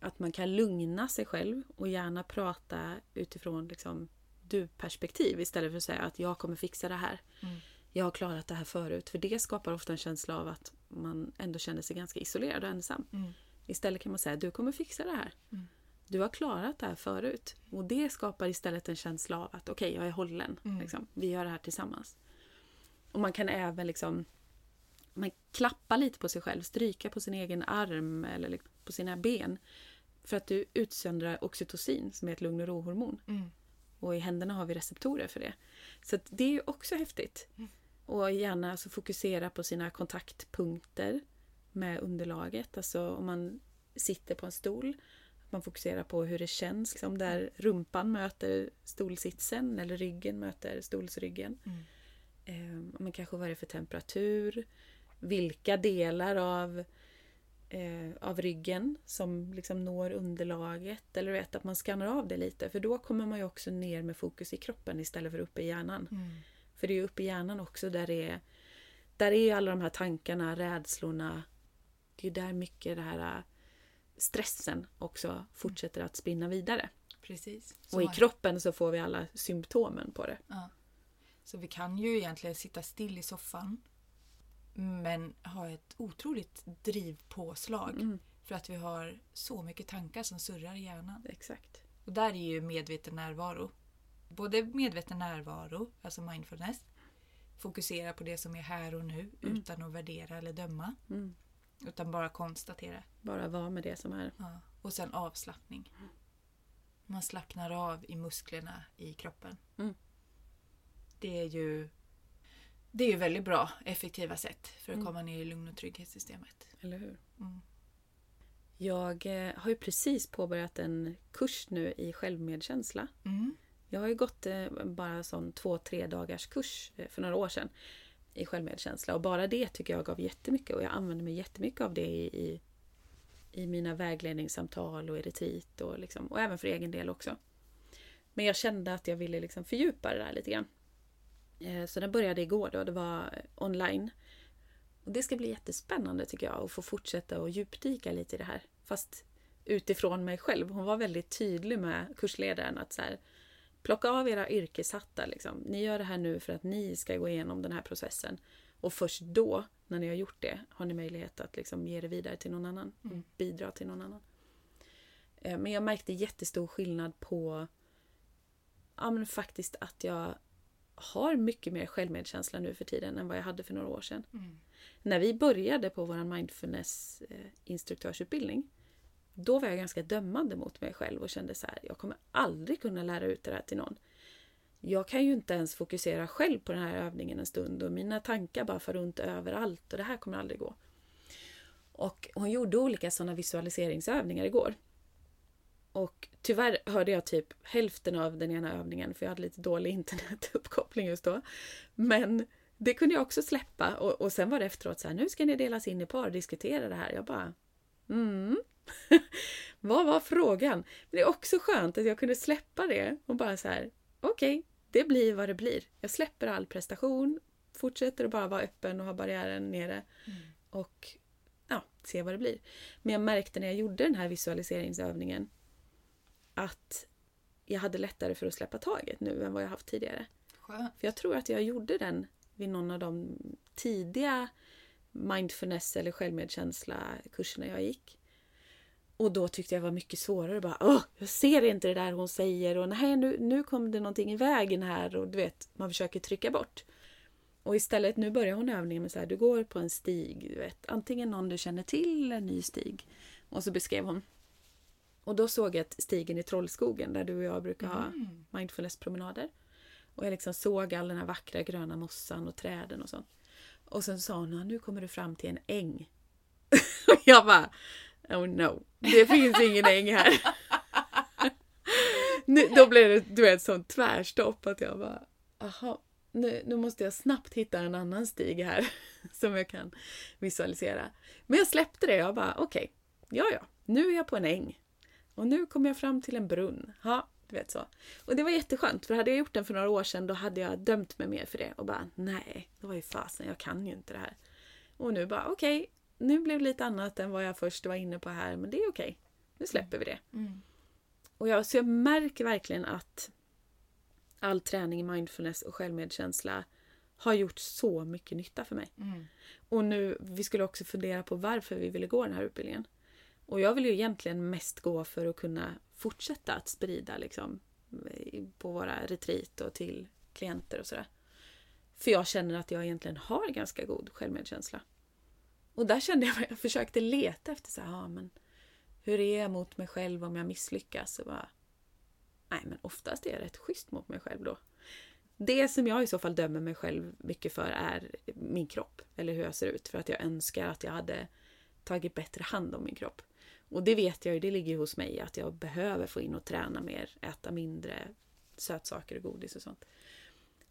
Att man kan lugna sig själv och gärna prata utifrån liksom, du-perspektiv istället för att säga att jag kommer fixa det här. Mm. Jag har klarat det här förut. För det skapar ofta en känsla av att man ändå känner sig ganska isolerad och ensam. Mm. Istället kan man säga du kommer fixa det här. Mm. Du har klarat det här förut. Och det skapar istället en känsla av att okej, jag är hållen. Mm. Liksom. Vi gör det här tillsammans. Och man kan även liksom man klappar lite på sig själv, stryka på sin egen arm eller liksom på sina ben. För att du utsöndrar oxytocin som är ett lugn och ro-hormon. Mm. Och i händerna har vi receptorer för det. Så det är ju också häftigt. Och gärna alltså fokusera på sina kontaktpunkter med underlaget. Alltså om man sitter på en stol, man fokuserar på hur det känns, liksom där rumpan möter stolsitsen eller ryggen möter stolsryggen. Mm. Eh, men kanske vad är det för temperatur? Vilka delar av, eh, av ryggen som liksom når underlaget? Eller vet att man skannar av det lite för då kommer man ju också ner med fokus i kroppen istället för uppe i hjärnan. Mm. För det är ju uppe i hjärnan också där det är där är alla de här tankarna, rädslorna. Det är där mycket det här stressen också fortsätter att spinna vidare. Precis. Så, Och i kroppen så får vi alla symptomen på det. ja. så vi kan ju egentligen sitta still i soffan men ha ett otroligt drivpåslag Mm, för att vi har så mycket tankar som surrar i hjärnan. exakt. Och där är ju medveten närvaro. Både medveten närvaro, alltså mindfulness, fokusera på det som är här och nu Mm. utan att värdera eller döma. Mm. Utan bara konstatera. Bara vara med det som är. Ja. Och sen avslappning. Man slappnar av i musklerna i kroppen. Mm. Det är ju det är ju väldigt bra, effektiva sätt för att Mm. komma ner i lugn och trygghetssystemet. Eller hur? Mm. Jag eh, har ju precis påbörjat en kurs nu i självmedkänsla. Mm. Jag har ju gått eh, bara sån två, tre dagars kurs eh, för några år sedan i självmedkänsla och bara det tycker jag gav jättemycket och jag använder mig jättemycket av det i, i, i mina vägledningssamtal och i retreat och, liksom, och även för egen del också. Men jag kände att jag ville liksom fördjupa det där lite grann. Eh, så den började igår då, det var eh, online. Och det ska bli jättespännande tycker jag att få fortsätta och djupdyka lite i det här. Fast utifrån mig själv. Hon var väldigt tydlig med kursledaren att så här, plocka av era yrkeshattar. Liksom. Ni gör det här nu för att ni ska gå igenom den här processen. Och först då, när ni har gjort det, har ni möjlighet att liksom ge det vidare till någon annan. Mm. bidra till någon annan. Eh, Men jag märkte jättestor skillnad på ja, men faktiskt att jag har mycket mer självmedkänsla nu för tiden än vad jag hade för några år sedan. Mm. När vi började på vår mindfulness eh, instruktörsutbildning då var jag ganska dömande mot mig själv och kände så här, jag kommer aldrig kunna lära ut det här till någon. Jag kan ju inte ens fokusera själv på den här övningen en stund och mina tankar bara far runt överallt och det här kommer aldrig gå. Och hon gjorde olika sådana visualiseringsövningar igår. Och tyvärr hörde jag typ hälften av den ena övningen för jag hade lite dålig internetuppkoppling just då. Men det kunde jag också släppa och, och sen var det efteråt så här, nu ska ni delas in i par och diskutera det här. Jag bara, mm. Vad var frågan? Men det är också skönt att jag kunde släppa det och bara så här, okej, det blir vad det blir. Jag släpper all prestation, fortsätter att bara vara öppen och ha barriären nere Mm. och ja, se vad det blir. Men jag märkte när jag gjorde den här visualiseringsövningen att jag hade lättare för att släppa taget nu än vad jag haft tidigare. Skönt. För jag tror att jag gjorde den vid någon av de tidiga mindfulness eller självmedkänsla kurserna jag gick. Och då tyckte jag var mycket svårare. Bara, Åh, jag ser inte det där hon säger och nej, nu, nu kom det någonting i vägen här och du vet, man försöker trycka bort. Och istället, nu börjar hon övningen med så här, du går på en stig, du vet, antingen någon du känner till eller en ny stig. Och så beskrev hon. Och då såg jag att stigen i Trollskogen där du och jag brukar ha Mm. mindfulness-promenader. Och jag liksom såg all den här vackra gröna mossan och träden och sånt. Och sen sa hon, nu kommer du fram till en äng. och jag bara, oh no, det finns ingen äng här. nu, då blev det du vet, sånt tvärstopp att jag bara, aha, nu, nu måste jag snabbt hitta en annan stig här som jag kan visualisera. Men jag släppte det, jag bara, okej, ja ja, nu är jag på en äng. Och nu kommer jag fram till en brunn. Ja, du vet så. Och det var jätteskönt, för hade jag gjort den för några år sedan då hade jag dömt mig mer för det och bara nej, det var ju fasen, jag kan ju inte det här. Och nu bara okej, nu blev det lite annat än vad jag först var inne på här, men det är okej. Nu släpper vi det. Mm. Och jag, så jag märker verkligen att all träning i mindfulness och självmedkänsla har gjort så mycket nytta för mig. Mm. Och nu, vi skulle också fundera på varför vi ville gå den här utbildningen. Och jag vill ju egentligen mest gå för att kunna fortsätta att sprida liksom på våra retreat och till klienter och sådär. För jag känner att jag egentligen har ganska god självmedkänsla. Och där kände jag, jag försökte leta efter så här, ja, men hur är jag mot mig själv om jag misslyckas? Och bara, nej men oftast är jag rätt schysst mot mig själv då. Det som jag i så fall dömer mig själv mycket för är min kropp. Eller hur jag ser ut. För att jag önskar att jag hade tagit bättre hand om min kropp. Och det vet jag ju, det ligger ju hos mig att jag behöver få in och träna mer, äta mindre sötsaker och godis och sånt.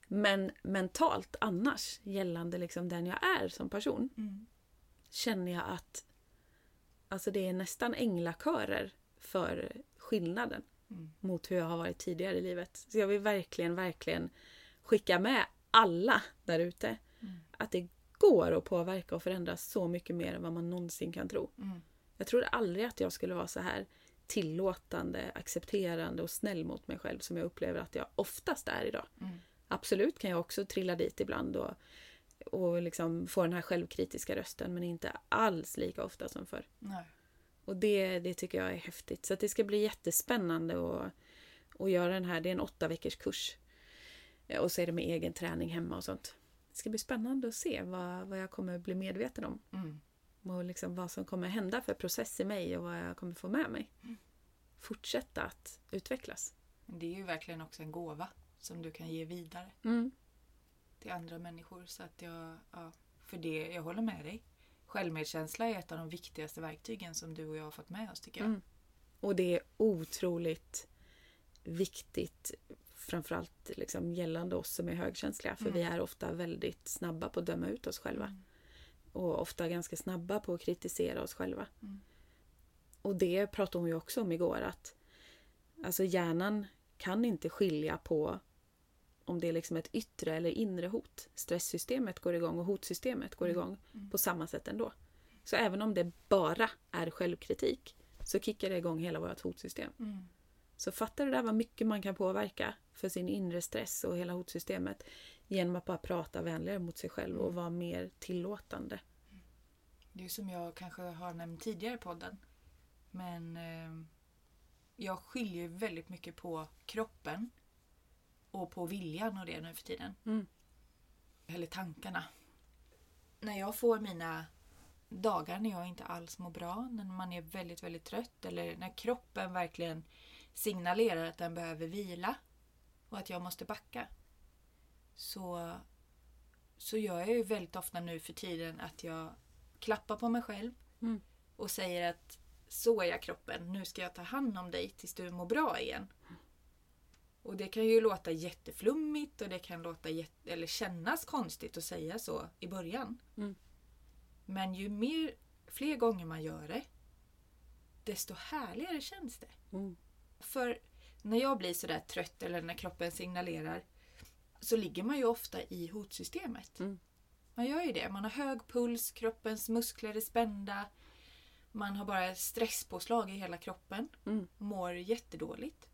Men mentalt annars, gällande liksom den jag är som person, Mm känner jag att alltså det är nästan änglakörer för skillnaden Mm. mot hur jag har varit tidigare i livet. Så jag vill verkligen, verkligen skicka med alla där ute Mm. att det går att påverka och förändra så mycket mer än vad man någonsin kan tro. Mm. Jag trodde aldrig att jag skulle vara så här tillåtande, accepterande och snäll mot mig själv som jag upplever att jag oftast är idag. Mm. Absolut kan jag också trilla dit ibland och, och liksom få den här självkritiska rösten men inte alls lika ofta som förr. Nej. Och det, det tycker jag är häftigt. Så det ska bli jättespännande att, att göra den här. Det är en åtta veckors kurs. Eh, Och så är det med egen träning hemma och sånt. Det ska bli spännande att se vad, vad jag kommer bli medveten om. Mm. Och liksom vad som kommer hända för process i mig och vad jag kommer få med mig. Fortsätta att utvecklas. Det är ju verkligen också en gåva som du kan ge vidare Mm. Till andra människor. Så att jag, ja, för det, jag håller med dig. Självmedkänsla är ett av de viktigaste verktygen som du och jag har fått med oss tycker jag. Mm. Och det är otroligt viktigt framförallt liksom gällande oss som är högkänsliga. För Mm. vi är ofta väldigt snabba på att döma ut oss själva. Mm. Och ofta ganska snabba på att kritisera oss själva. Mm. Och det pratade hon ju också om igår att alltså hjärnan kan inte skilja på om det är liksom ett yttre eller inre hot. Stresssystemet går igång och hotsystemet går Mm. igång Mm. på samma sätt ändå. Så även om det bara är självkritik så kickar det igång hela vårt hotsystem. Mm. Så fattar du där vad mycket man kan påverka för sin inre stress och hela hotsystemet genom att bara prata vänligare mot sig själv och Mm. vara mer tillåtande. Det är som jag kanske har nämnt tidigare i podden. Men eh, jag skiljer väldigt mycket på kroppen och på viljan och det nu för tiden. Mm. Eller tankarna. När jag får mina dagar när jag inte alls mår bra, när man är väldigt, väldigt trött eller när kroppen verkligen signalerar att den behöver vila och att jag måste backa. Så, så gör jag ju väldigt ofta nu för tiden att jag klappar på mig själv Mm. och säger att så är jag kroppen, nu ska jag ta hand om dig tills du mår bra igen. Och det kan ju låta jätteflummigt och det kan låta jätte, eller kännas konstigt att säga så i början. Mm. Men ju mer, fler gånger man gör det, desto härligare känns det. Mm. För när jag blir sådär trött eller när kroppen signalerar så ligger man ju ofta i hotsystemet. Mm. Man gör ju det. Man har hög puls, kroppens muskler är spända. Man har bara stresspåslag i hela kroppen. Mm. Mår jättedåligt.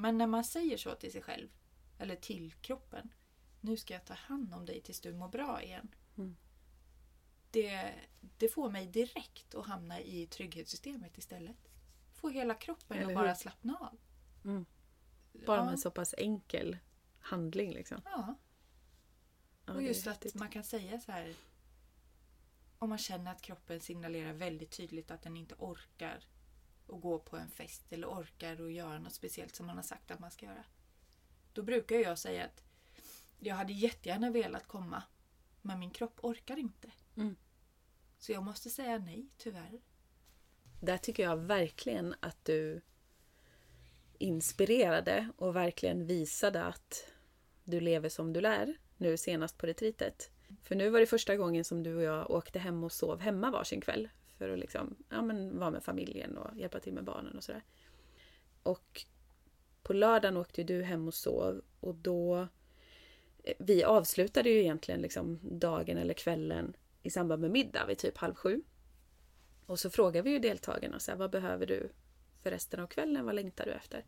Men när man säger så till sig själv, eller till kroppen. Nu ska jag ta hand om dig tills du mår bra igen. Mm. Det, det får mig direkt att hamna i trygghetssystemet istället. Få hela kroppen att bara slappna av. Mm. Bara ja. med en så pass enkel handling liksom. Ja, Ja, och just att man kan säga så här. Om man känner att kroppen signalerar väldigt tydligt att den inte orkar att gå på en fest eller orkar att göra något speciellt som man har sagt att man ska göra. Då brukar jag säga att jag hade jättegärna velat komma men min kropp orkar inte. Mm. Så jag måste säga nej, tyvärr. Där tycker jag verkligen att du inspirerade och verkligen visade att du lever som du lär nu senast på retreatet. För nu var det första gången som du och jag åkte hem och sov hemma varsin kväll. För att liksom, ja, men vara med familjen och hjälpa till med barnen och sådär. Och på lördagen åkte du hem och sov och då... Eh, vi avslutade ju egentligen liksom dagen eller kvällen i samband med middag vid typ halv sju. Och så frågade vi ju deltagarna så här, vad behöver du för resten av kvällen? Vad längtar du efter?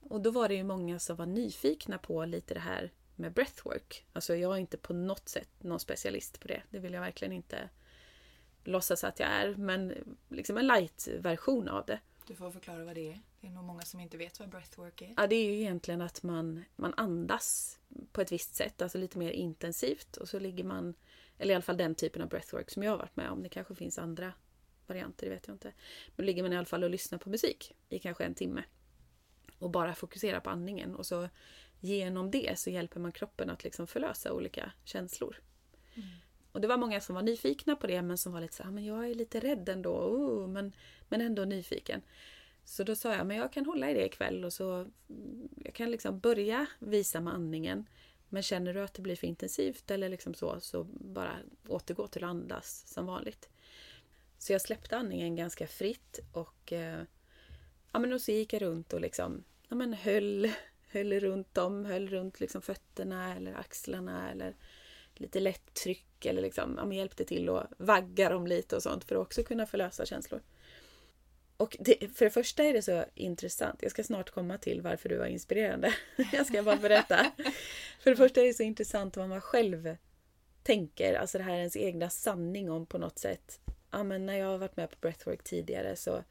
Och då var det ju många som var nyfikna på lite det här med breathwork. Alltså jag är inte på något sätt någon specialist på det. Det vill jag verkligen inte låtsas att jag är. Men liksom en light-version av det. Du får förklara vad det är. Det är nog många som inte vet vad breathwork är. Ja, det är ju egentligen att man, man andas på ett visst sätt, alltså lite mer intensivt. Och så ligger man, eller i alla fall den typen av breathwork som jag har varit med om. Det kanske finns andra varianter, det vet jag inte. Men ligger man i alla fall och lyssnar på musik i kanske en timme. Och bara fokuserar på andningen. Och så genom det så hjälper man kroppen att liksom förlösa olika känslor. Och det var många som var nyfikna på det men som var lite så här, ah, men jag är lite rädd ändå, oh, men, men ändå nyfiken. Så då sa jag, men jag kan hålla i det ikväll och så mm, jag kan liksom börja visa med andningen. Men känner du att det blir för intensivt eller liksom så, så bara återgå till att andas som vanligt. Så jag släppte andningen ganska fritt och, eh, ja, men och så gick jag runt och liksom, ja, men höll, höll runt dem, höll runt liksom fötterna eller axlarna eller lite lätt tryck eller liksom, ja, men hjälpte till att vagga dem lite och sånt för att också kunna förlösa känslor. Och det, för det första är det så intressant. Jag ska snart komma till varför du var inspirerande. Jag ska bara berätta. För det första är det så intressant vad man själv tänker. Alltså det här är ens egna sanning om på något sätt. Ja, men när jag har varit med på breathwork tidigare så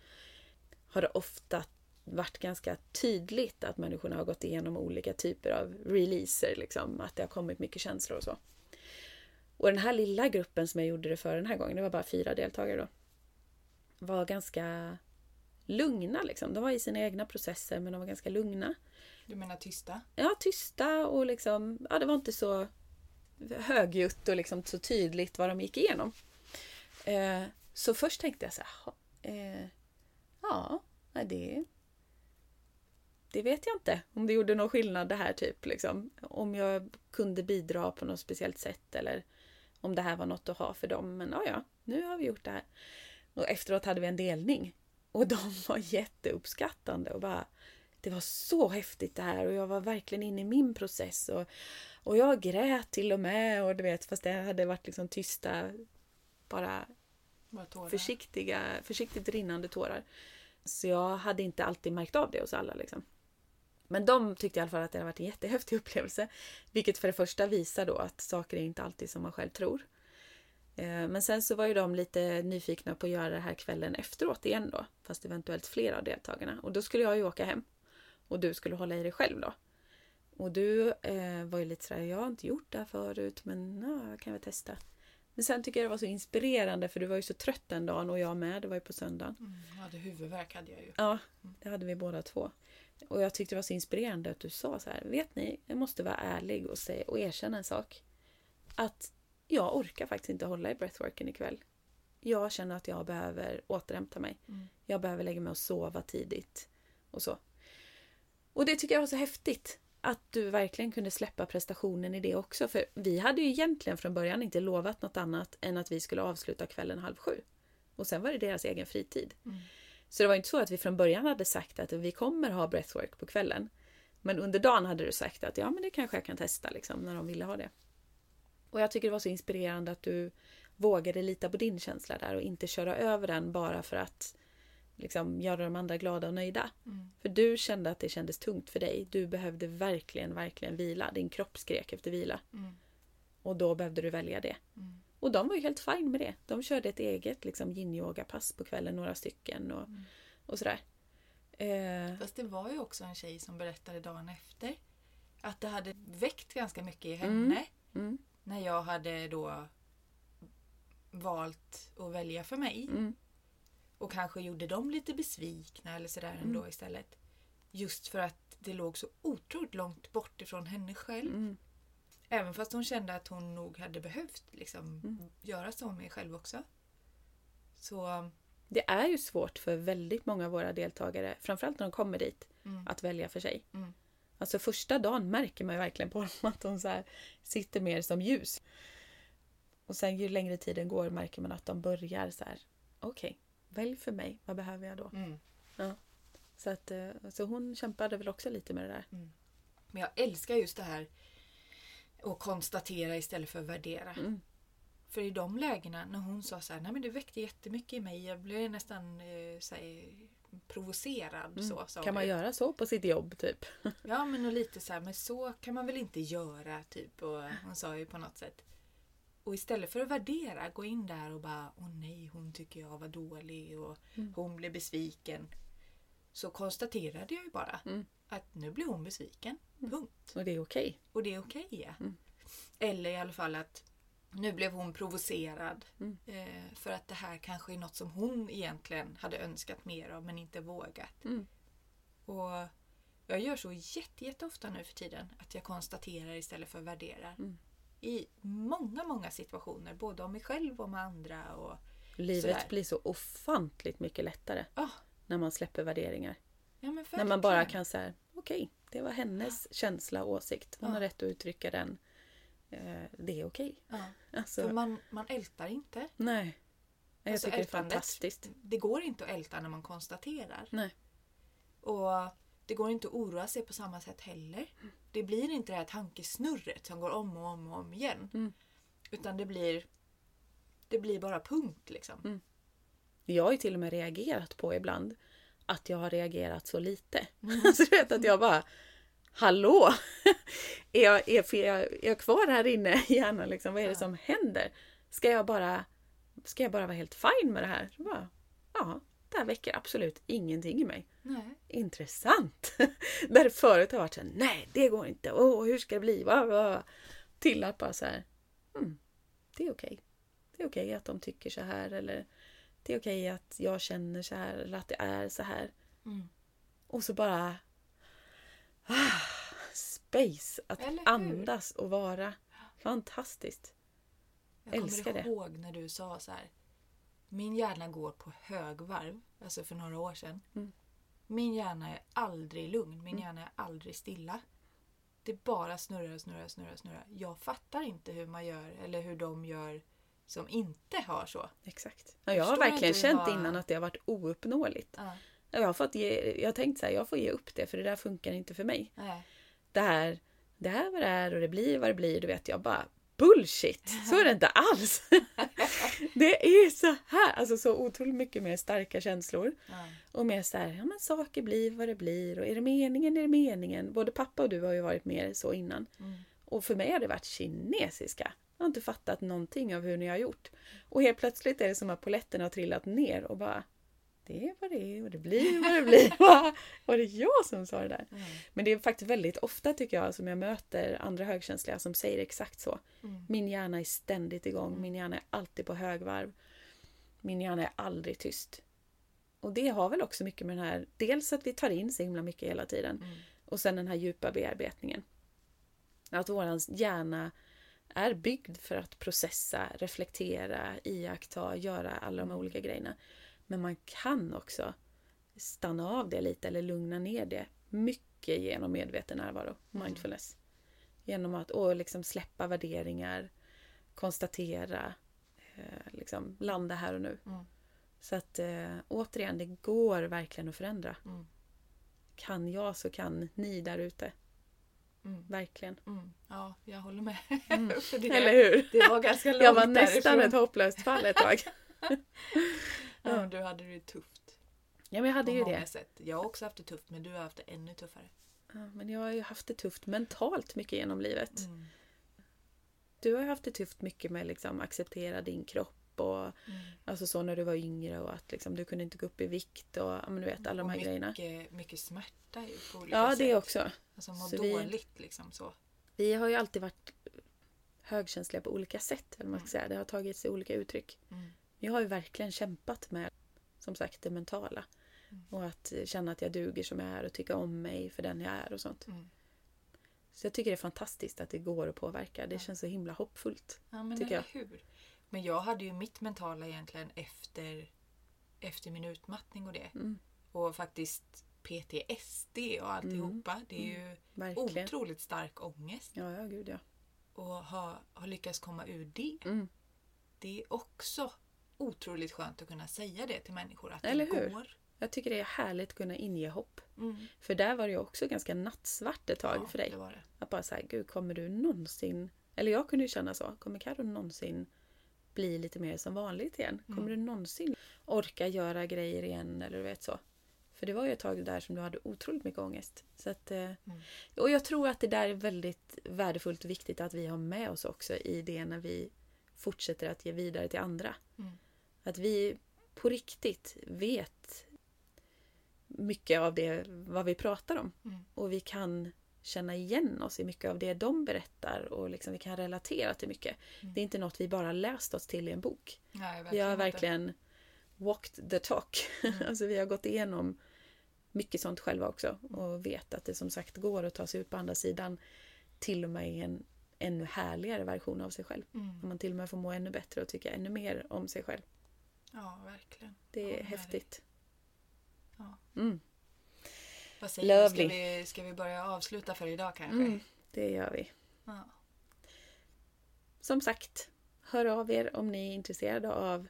har det ofta varit ganska tydligt att människorna har gått igenom olika typer av releaser. Liksom, att det har kommit mycket känslor och så. Och den här lilla gruppen som jag gjorde det för den här gången, det var bara fyra deltagare då, var ganska lugna. Liksom. De var i sina egna processer men de var ganska lugna. Du menar tysta? Ja, tysta och liksom, ja, det var inte så högljutt och liksom så tydligt vad de gick igenom. Eh, så först tänkte jag så här, eh, ja, det, det vet jag inte om det gjorde någon skillnad det här typ. Liksom. Om jag kunde bidra på något speciellt sätt eller om det här var något att ha för dem. Men ja, ja, nu har vi gjort det här. Och efteråt hade vi en delning. Och de var jätteuppskattande och bara Det var så häftigt det här och jag var verkligen inne i min process och, och jag grät till och med och du vet fast det hade varit liksom tysta bara försiktiga, försiktigt rinnande tårar. Så jag hade inte alltid märkt av det hos alla liksom. Men de tyckte i alla fall att det hade varit en jättehäftig upplevelse. Vilket för det första visar då att saker är inte alltid som man själv tror. Eh, men sen så var ju de lite nyfikna på att göra det här kvällen efteråt igen då. Fast eventuellt fler av deltagarna. Och då skulle jag ju åka hem. Och du skulle hålla i dig själv då. Och du eh, var ju lite sådär, jag har inte gjort det här förut men ja, kan väl testa. Men sen tycker jag det var så inspirerande för du var ju så trött den dagen och jag med. Det var ju på söndagen. Mm, jag hade huvudvärk hade jag ju. Ja, det hade vi båda två. Och jag tyckte det var så inspirerande att du sa så här, vet ni, jag måste vara ärlig och, säga, och erkänna en sak. Att jag orkar faktiskt inte hålla i breathworken ikväll. Jag känner att jag behöver återhämta mig. Mm. Jag behöver lägga mig och sova tidigt. Och så. Och det tycker jag var så häftigt. Att du verkligen kunde släppa prestationen i det också. För vi hade ju egentligen från början inte lovat något annat än att vi skulle avsluta kvällen halv sju. Och sen var det deras egen fritid. Mm. Så det var inte så att vi från början hade sagt att vi kommer ha breathwork på kvällen. Men under dagen hade du sagt att ja men det kanske jag kan testa liksom när de ville ha det. Och jag tycker det var så inspirerande att du vågade lita på din känsla där och inte köra över den bara för att liksom, göra de andra glada och nöjda. Mm. För du kände att det kändes tungt för dig. Du behövde verkligen, verkligen vila. Din kropp skrek efter vila. Mm. Och då behövde du välja det. Mm. Och de var ju helt fine med det. De körde ett eget liksom, yin-yoga-pass på kvällen, några stycken och, mm. och sådär. Eh. Fast det var ju också en tjej som berättade dagen efter att det hade väckt ganska mycket i henne. Mm. Mm när jag hade då valt att välja för mig. Mm. Och kanske gjorde dem lite besvikna eller sådär mm. ändå istället. Just för att det låg så otroligt långt bort ifrån henne själv. Även fast hon kände att hon nog hade behövt liksom, mm. göra så med själv också. Så... Det är ju svårt för väldigt många av våra deltagare, framförallt när de kommer dit, mm. att välja för sig. Mm. Alltså första dagen märker man ju verkligen på dem att de så sitter mer som ljus. Och sen ju längre tiden går märker man att de börjar så här. Okej, okay, välj för mig. Vad behöver jag då? Mm. Ja. Så, att, eh, så hon kämpade väl också lite med det där. Mm. Men jag älskar just det här att konstatera istället för att värdera. Mm. För i de lägena när hon sa så här, nej men det väckte jättemycket i mig. Jag blev nästan eh, så här, provocerad. Mm. Så, kan man det. göra så på sitt jobb typ? Ja men och lite så här, men så kan man väl inte göra typ. Och hon sa ju på något sätt. Och istället för att värdera, gå in där och bara Åh nej, hon tycker jag var dålig och mm. hon blev besviken. Så konstaterade jag ju bara mm. att nu blir hon besviken. Punkt. Och det är okej. Okay. Och det är okej okay, ja. Mm. Eller i alla fall att nu blev hon provocerad. Mm. Eh, för att det här kanske är något som hon egentligen hade önskat mer av men inte vågat. Mm. Och Jag gör så jätte, jätteofta nu för tiden. Att jag konstaterar istället för värderar. Mm. i många, många situationer. Både om mig själv och med andra. Och, Livet Sådär. blir så ofantligt mycket lättare Ah, när man släpper värderingar. ja, När man bara kan säga, okej, det var hennes känsla och åsikt. Hon Ja. har rätt att uttrycka den. Eh, det är okej. Ja. Alltså, För man, man ältar inte. nej. Jag Alltså, tycker det är fantastiskt. Det går inte att älta när man konstaterar. Nej. Och det går inte att oroa sig på samma sätt heller. Det blir inte det här tankesnurret som går om och om och om igen. Mm. Utan det blir det blir bara punkt liksom. Mm. Jag har ju till och med reagerat på ibland att jag har reagerat så lite. Mm. Alltså du vet att jag bara Hallå! Är jag, är, är, jag, är jag kvar här inne i hjärnan liksom? Vad är det som händer? Ska jag bara Ska jag bara vara helt fine med det här? Så bara, ja, det här väcker absolut ingenting i mig. Nej. Intressant! Där förut har varit så här, nej det går inte, åh hur ska det bli? Va, va. Till att bara så här, mm, det är okej. Det är okej att de tycker så här eller det är okej att jag känner så här eller att det är så här. Mm. Och så bara ah, space, att andas och vara. Fantastiskt. Jag Älskar kommer det. ihåg när du sa så här. Min hjärna går på högvarv. Alltså för några år sedan. Mm. Min hjärna är aldrig lugn. Min hjärna är aldrig stilla. Det bara snurrar och snurrar och snurrar. och snurrar. Jag fattar inte hur man gör eller hur de gör som inte har så. Exakt. Ja, jag har verkligen känt jag- innan att det har varit ouppnåeligt. Ja. Jag har, fått ge, jag har tänkt så här, jag får ge upp det för det där funkar inte för mig. Nej. det här, det här vad det är och det blir vad det blir. Du vet, jag bara bullshit! Så är det inte alls! det är så här! Alltså så otroligt mycket mer starka känslor. Ja. Och mer så här, ja men saker blir vad det blir och är det meningen är det meningen. Både pappa och du har ju varit mer så innan. Mm. Och för mig har det varit kinesiska. Jag har inte fattat någonting av hur ni har gjort. Och helt plötsligt är det som att polletten har trillat ner och bara det är vad det är och det blir vad det blir. Va? Var det jag som sa det där? Mm. Men det är faktiskt väldigt ofta tycker jag som jag möter andra högkänsliga som säger exakt så. Mm. Min hjärna är ständigt igång, min hjärna är alltid på högvarv. Min hjärna är aldrig tyst. Och det har väl också mycket med den här, dels att vi tar in så himla mycket hela tiden Mm. och sen den här djupa bearbetningen. Att våran hjärna är byggd för att processa, reflektera, iaktta, göra alla de här olika grejerna. Men man kan också stanna av det lite eller lugna ner det mycket genom medveten närvaro, mindfulness. Genom att och liksom släppa värderingar, konstatera, eh, liksom landa här och nu. Mm. Så att eh, återigen, det går verkligen att förändra. Mm. Kan jag så kan ni där ute. Mm. Verkligen. Mm. Ja, jag håller med. Mm. Det, Eller hur? det var ganska långt Jag var nästan därifrån. ett hopplöst fall ett tag. Ja, du hade det tufft. Ja, men jag hade på ju många det. sätt. Jag har också haft det tufft men du har haft det ännu tuffare. Ja, men jag har ju haft det tufft mentalt mycket genom livet. Mm. Du har haft det tufft mycket med liksom acceptera din kropp och Mm. alltså så när du var yngre och att liksom, du kunde inte gå upp i vikt och men du vet alla de Och här grejerna. mycket, mycket smärta ju på olika Ja, sätt. det också. Alltså må Så vi- dåligt liksom så. Vi har ju alltid varit högkänsliga på olika sätt. Eller man ska säga. Det har tagit sig olika uttryck. Mm. Jag har ju verkligen kämpat med som sagt det mentala. Mm. Och att känna att jag duger som jag är och tycka om mig för den jag är och sånt. Mm. Så jag tycker det är fantastiskt att det går att påverka. Det Ja. känns så himla hoppfullt. Ja, men Tycker eller hur. Men jag hade ju mitt mentala egentligen efter, efter min utmattning och det. Mm. Och faktiskt PTSD och alltihopa. Det är ju Verkligen. otroligt stark ångest. Ja, ja, gud ja. Och ha, ha lyckats komma ur det. Mm. Det är också otroligt skönt att kunna säga det till människor. Att Eller det hur? går. Jag tycker det är härligt att kunna inge hopp. Mm. För där var det ju också ganska nattsvart ett tag Ja, för dig. det var det. Att bara säga, gud kommer du någonsin... Eller jag kunde ju känna så. Kommer Carro någonsin bli lite mer som vanligt igen? Kommer Mm. du någonsin orka göra grejer igen? Eller du vet så. För det var ju ett tag där som du hade otroligt mycket ångest. Så att, eh, Mm. Och jag tror att det där är väldigt värdefullt och viktigt att vi har med oss också i det när vi fortsätter att ge vidare till andra. Mm. Att vi på riktigt vet mycket av det vad vi pratar om. Mm. Och vi kan känna igen oss i mycket av det de berättar och liksom vi kan relatera till mycket. Mm. Det är inte något vi bara läst oss till i en bok. Nej, Vi har inte. verkligen walked the talk. Mm. alltså vi har gått igenom mycket sånt själva också och vet att det som sagt går att ta sig ut på andra sidan till och med i en ännu härligare version av sig själv. Mm. Man till och med får må ännu bättre och tycka ännu mer om sig själv. Ja, verkligen. Det är Ja, häftigt. Ja. Mm, Vad säger? Lovely. Ska vi, ska vi börja avsluta för idag kanske? mm, det gör vi. Ja. Som sagt, hör av er om ni är intresserade av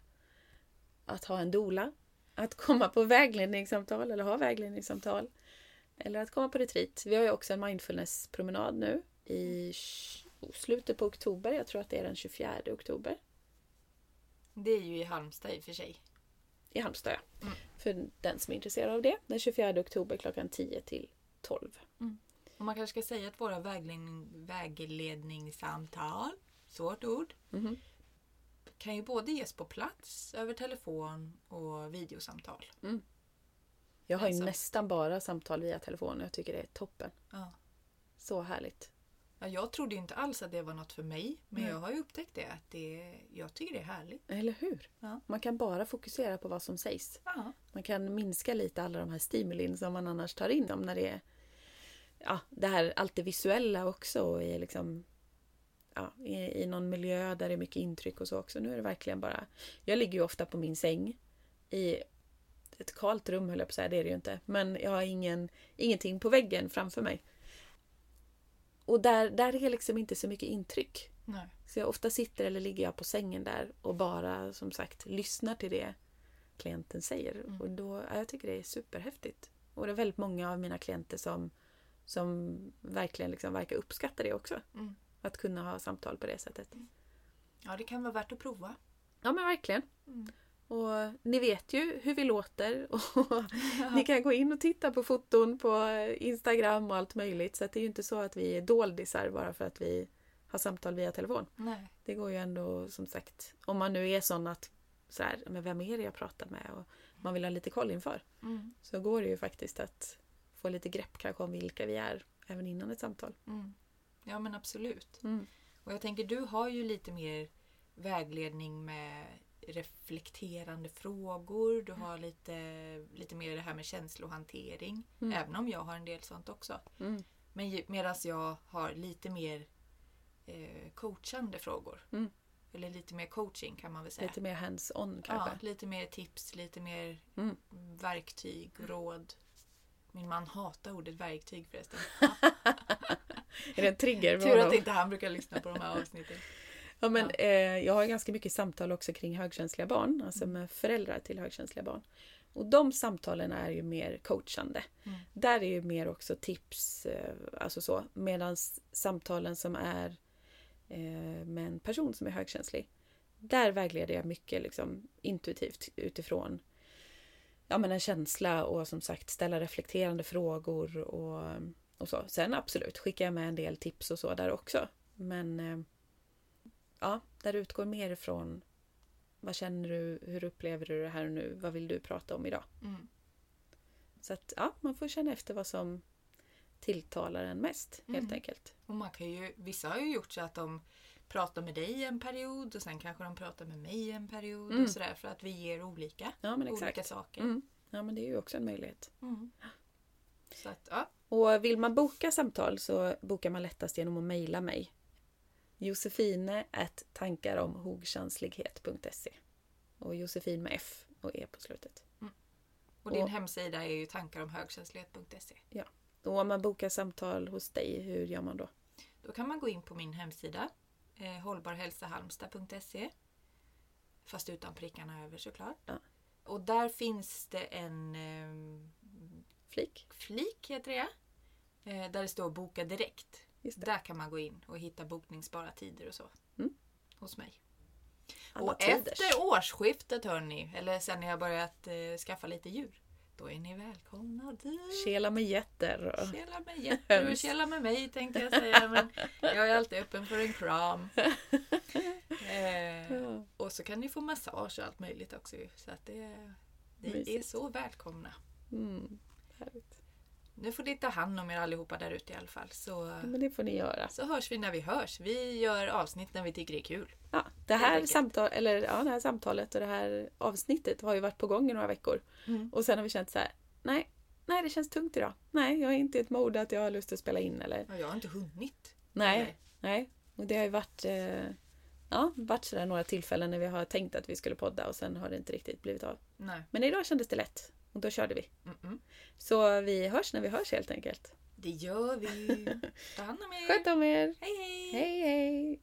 att ha en dola, att komma på vägledningssamtal eller ha vägledningssamtal. Eller att komma på retreat. Vi har ju också en mindfulness-promenad nu i slutet på oktober. Jag tror att det är den 24 oktober. Det är ju i Halmstad i och för sig. I Halmstad, ja. Mm. För den som är intresserad av det. Den 24 oktober klockan 10 till 12. Och man kanske ska säga att våra vägledning, vägledningssamtal, svårt ord, Mhm. kan ju både ges på plats, över telefon och videosamtal. Jag har ju Alltså. nästan bara samtal via telefon och jag tycker det är toppen. Ja. Så härligt. Ja, jag trodde inte alls att det var något för mig, men Nej. jag har ju upptäckt det. Att det jag tycker det är härligt. Eller hur? Ja. Man kan bara fokusera på vad som sägs. Ja. Man kan minska lite alla de här stimulin som man annars tar in om när det är ja, det här allt det visuella också och i, liksom, ja, i, i någon miljö där det är mycket intryck och så också. Nu är det verkligen bara... Jag ligger ju ofta på min säng i ett kalt rum höll jag på att säga, det är det ju inte. Men jag har ingen, ingenting på väggen framför mig. Och där, där är liksom inte så mycket intryck. Nej. Så jag ofta sitter eller ligger jag på sängen där och bara som sagt lyssnar till det klienten säger. Mm. Och då, ja, jag tycker det är superhäftigt. Och det är väldigt många av mina klienter som, som verkligen liksom verkar uppskatta det också. Mm. Att kunna ha samtal på det sättet. Ja, det kan vara värt att prova. Ja men verkligen. Mm. Och ni vet ju hur vi låter. Och ni kan gå in och titta på foton på Instagram och allt möjligt. Så det är ju inte så att vi är doldisar bara för att vi har samtal via telefon. Nej. Det går ju ändå som sagt, om man nu är sån att så här, men vem är det jag pratar med och man vill ha lite koll inför. Mm. Så går det ju faktiskt att få lite grepp kanske om vilka vi är även innan ett samtal. Mm. Ja, men absolut. Mm. Och jag tänker, du har ju lite mer vägledning med reflekterande frågor. Du har lite, lite mer det här med känslohantering. Mm. Även om jag har en del sånt också. Mm. Men medan jag har lite mer eh, coachande frågor. Mm. Eller lite mer coaching kan man väl säga. Lite mer hands-on ja, kanske. lite mer tips, lite mer Mm. verktyg råd. Min man hatar ordet verktyg förresten. Är det en trigger? Tur att inte han brukar lyssna på de här avsnitten. Ja, men, Ja. Eh, jag har ganska mycket samtal också kring högkänsliga barn, alltså med föräldrar till högkänsliga barn. Och de samtalen är ju mer coachande. Mm. Där är ju mer också tips, eh, alltså så. Medan samtalen som är eh, med en person som är högkänslig, där vägleder jag mycket liksom, intuitivt utifrån ja, men en känsla och som sagt ställa reflekterande frågor och, och så. Sen absolut skickar jag med en del tips och så där också. Men eh, ja, där utgår mer ifrån vad känner du, hur upplever du det här och nu, vad vill du prata om idag? Mm. Så att ja, man får känna efter vad som tilltalar en mest helt Mm. enkelt. Och man kan ju, vissa har ju gjort så att de pratar med dig en period och sen kanske de pratar med mig en period Mm. och sådär för att vi ger olika, Ja olika saker. Mm. Ja men det är ju också en möjlighet. Mm. Så att, ja. Och vill man boka samtal så bokar man lättast genom att mejla mig. Josefine tankaromhogkänslighet.se Och Josefin med F och E på slutet. Och din Och- hemsida är ju tankaromhögkänslighet.se. Och om man bokar samtal hos dig, hur gör man då? Då kan man gå in på min hemsida eh, hållbarhälsahalmstad.se Fast utan prickarna över såklart. Ja. Och där finns det en eh, Flik? flik, heter det eh, Där det står boka direkt. Där kan man gå in och hitta bokningsbara tider och så. Mm. Hos mig. Alla och tiders. efter årsskiftet hörni, eller sen när jag börjat eh, skaffa lite djur. Då är ni välkomna dit. Kela med getter. Och... Kela med jätter och kela med mig tänkte jag säga. Men jag är alltid öppen för en kram. Eh, Ja. och så kan ni få massage och allt möjligt också. Så att det, ni är så välkomna. Mm. Nu får ni ta hand om er allihopa där ute i alla fall. Så, Ja, men det får ni göra. så hörs vi när vi hörs. Vi gör avsnitt när vi tycker det är kul. Ja, det, här samtal, eller, ja, det här samtalet och det här avsnittet har ju varit på gång i några veckor. Mm. Och sen har vi känt så här, nej, nej det känns tungt idag. Nej, jag är inte i ett mode att jag har lust att spela in eller Ja, jag har inte hunnit. nej, Nej. nej. Och det har ju varit, eh, ja, varit sådär några tillfällen när vi har tänkt att vi skulle podda och sen har det inte riktigt blivit av. Nej. Men idag kändes det lätt och då körde vi. Mm-mm. Så vi hörs när vi hörs helt enkelt. Det gör vi. Ta hand om er. Sköt om er! Hej hej! Hej hej!